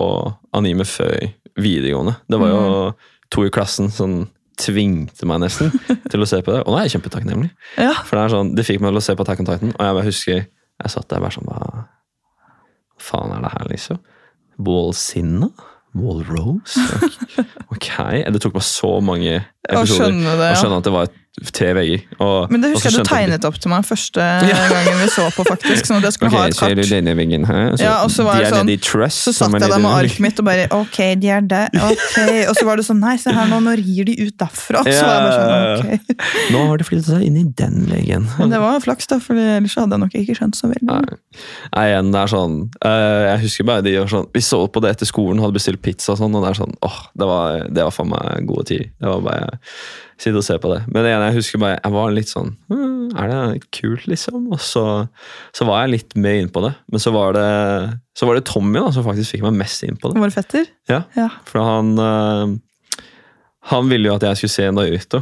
anime før videregående. Det var jo Mm. to i klassen som tvingte meg nesten til å se på det. Og nå er jeg kjempetakknemlig. ja. For det er sånn, det fikk meg til å se på Attack on Titan, og jeg bare husker jeg satt der bare sånn Hva faen er det her, liksom? Wallsinna? Wallrose? Ok. Det tok meg så mange Å episoder skjønne det, å skjønne at det var tre vegger. Og, Men det husker jeg du tegnet opp til meg første gangen vi så på, faktisk. Sånn at jeg skulle okay, ha et ser du kart. denne veggen her? Ja, og så var det er sånn- de trust, Så satt er jeg der med arket mitt og bare Ok, de er der. ok. Og så var det sånn Nei, se her nå, nå rir de ut derfra. Så var jeg bare sånn, ok. Nå har de flyttet seg inn i den veggen. Men det var flaks, da, for ellers hadde jeg nok ikke skjønt så veldig. Nei, Nei, igjen, det er sånn uh, Jeg husker bare de var sånn Vi så på det etter skolen, hadde bestilt pizza og sånn, og det er sånn åh, det var, det var faen meg gode tid. Det var bare Sitte og se på det. Men igjen, jeg husker bare Jeg var litt sånn «Hm, Er det kult, liksom? Og så, så var jeg litt mer inn på det. Men så var det Så var det Tommy da som faktisk fikk meg mest inn på det. Var det fetter? Ja, Ja. For han eh, Han ville jo at jeg skulle se Naruto.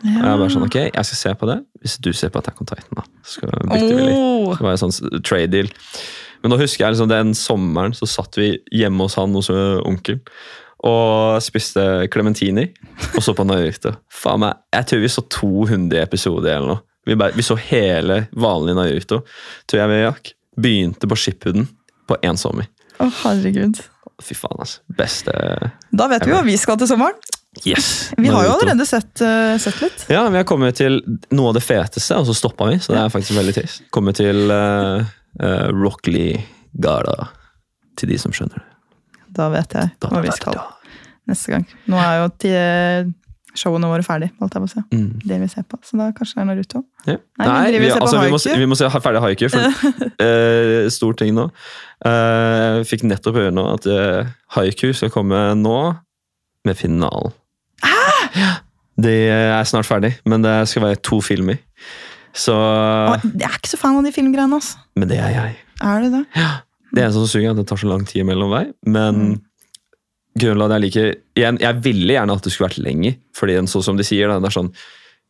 Og jeg ja. bare sånn, ok, jeg skal se på det hvis du ser på Attack on Titan. da. Så skal vi litt. Åh. Det var en sånn trade deal. Men nå husker jeg liksom den sommeren så satt vi hjemme hos han hos ø, onkel og spiste klementiner og så på Naruto. Faen meg, Jeg tror vi så 200 episoder eller noe. Vi, bare, vi så hele vanlige Naruto. Tror jeg vi jakk. Begynte på Shippuden på én sommer. Å, herregud. Fy faen, altså. Beste Da vet vi hva vi skal til sommeren. Yes! Vi har jo allerede sett, uh, sett litt. Ja, vi har kommet til noe av det feteste, og så stoppa vi. Så det er faktisk veldig trist. Kommer til uh, Rockley Gala. Til de som skjønner det. Da vet jeg hva vi skal neste gang. Nå er jo showene våre ferdig, holdt jeg på å si. Mm. Det vi ser på. Så da kanskje det er Naruto. Ja. Nei, vi vi, på altså, vi, må, vi må se ferdig haiku. For, uh, stor ting nå. Uh, fikk nettopp høre nå at uh, haiku skal komme nå med finalen. Ja. Det er snart ferdig, men det skal være to filmer. Så Jeg er ikke så fan av de filmgreiene. Altså. Men det er jeg. Er det det? Det eneste som suger, er at det tar så lang tid mellom vei. Men Mm. grunnen til at jeg liker igjen, Jeg ville gjerne at det skulle vært lenger. fordi en sånn som de sier, da, det er sånn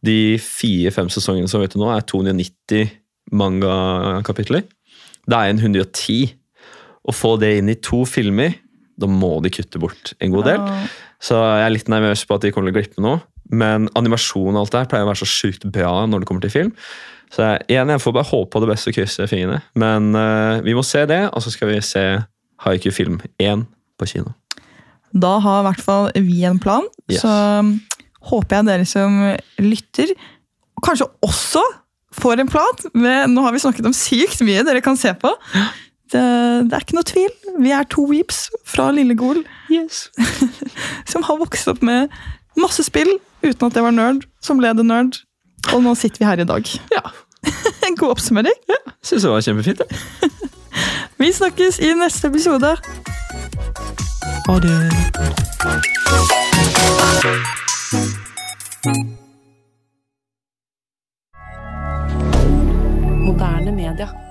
De fire-fem sesongene som vet du nå, er 290 mangakapitler. Det er en 110. Å få det inn i to filmer, da må de kutte bort en god del. Ja. Så jeg er litt nervøs på at de kommer til å glippe noe. Men animasjon og alt det her pleier å være så sjukt bra når det kommer til film. Så igjen, jeg får bare håpe på det beste og krysse fingrene. Men uh, vi må se det, og så skal vi se Haiku film 1 på kino. Da har i hvert fall vi en plan. Yes. Så um, håper jeg dere som lytter, kanskje også får en plan. Med, nå har vi snakket om sykt mye dere kan se på. Det, det er ikke noe tvil. Vi er to weeps fra Lille Gol som har vokst opp med masse spill uten at det var nerd, som ble det nerd. Og nå sitter vi her i dag. Ja. God oppsummering. Ja, Syns det var kjempefint. Det. vi snakkes i neste episode. Ha det. Moderne media.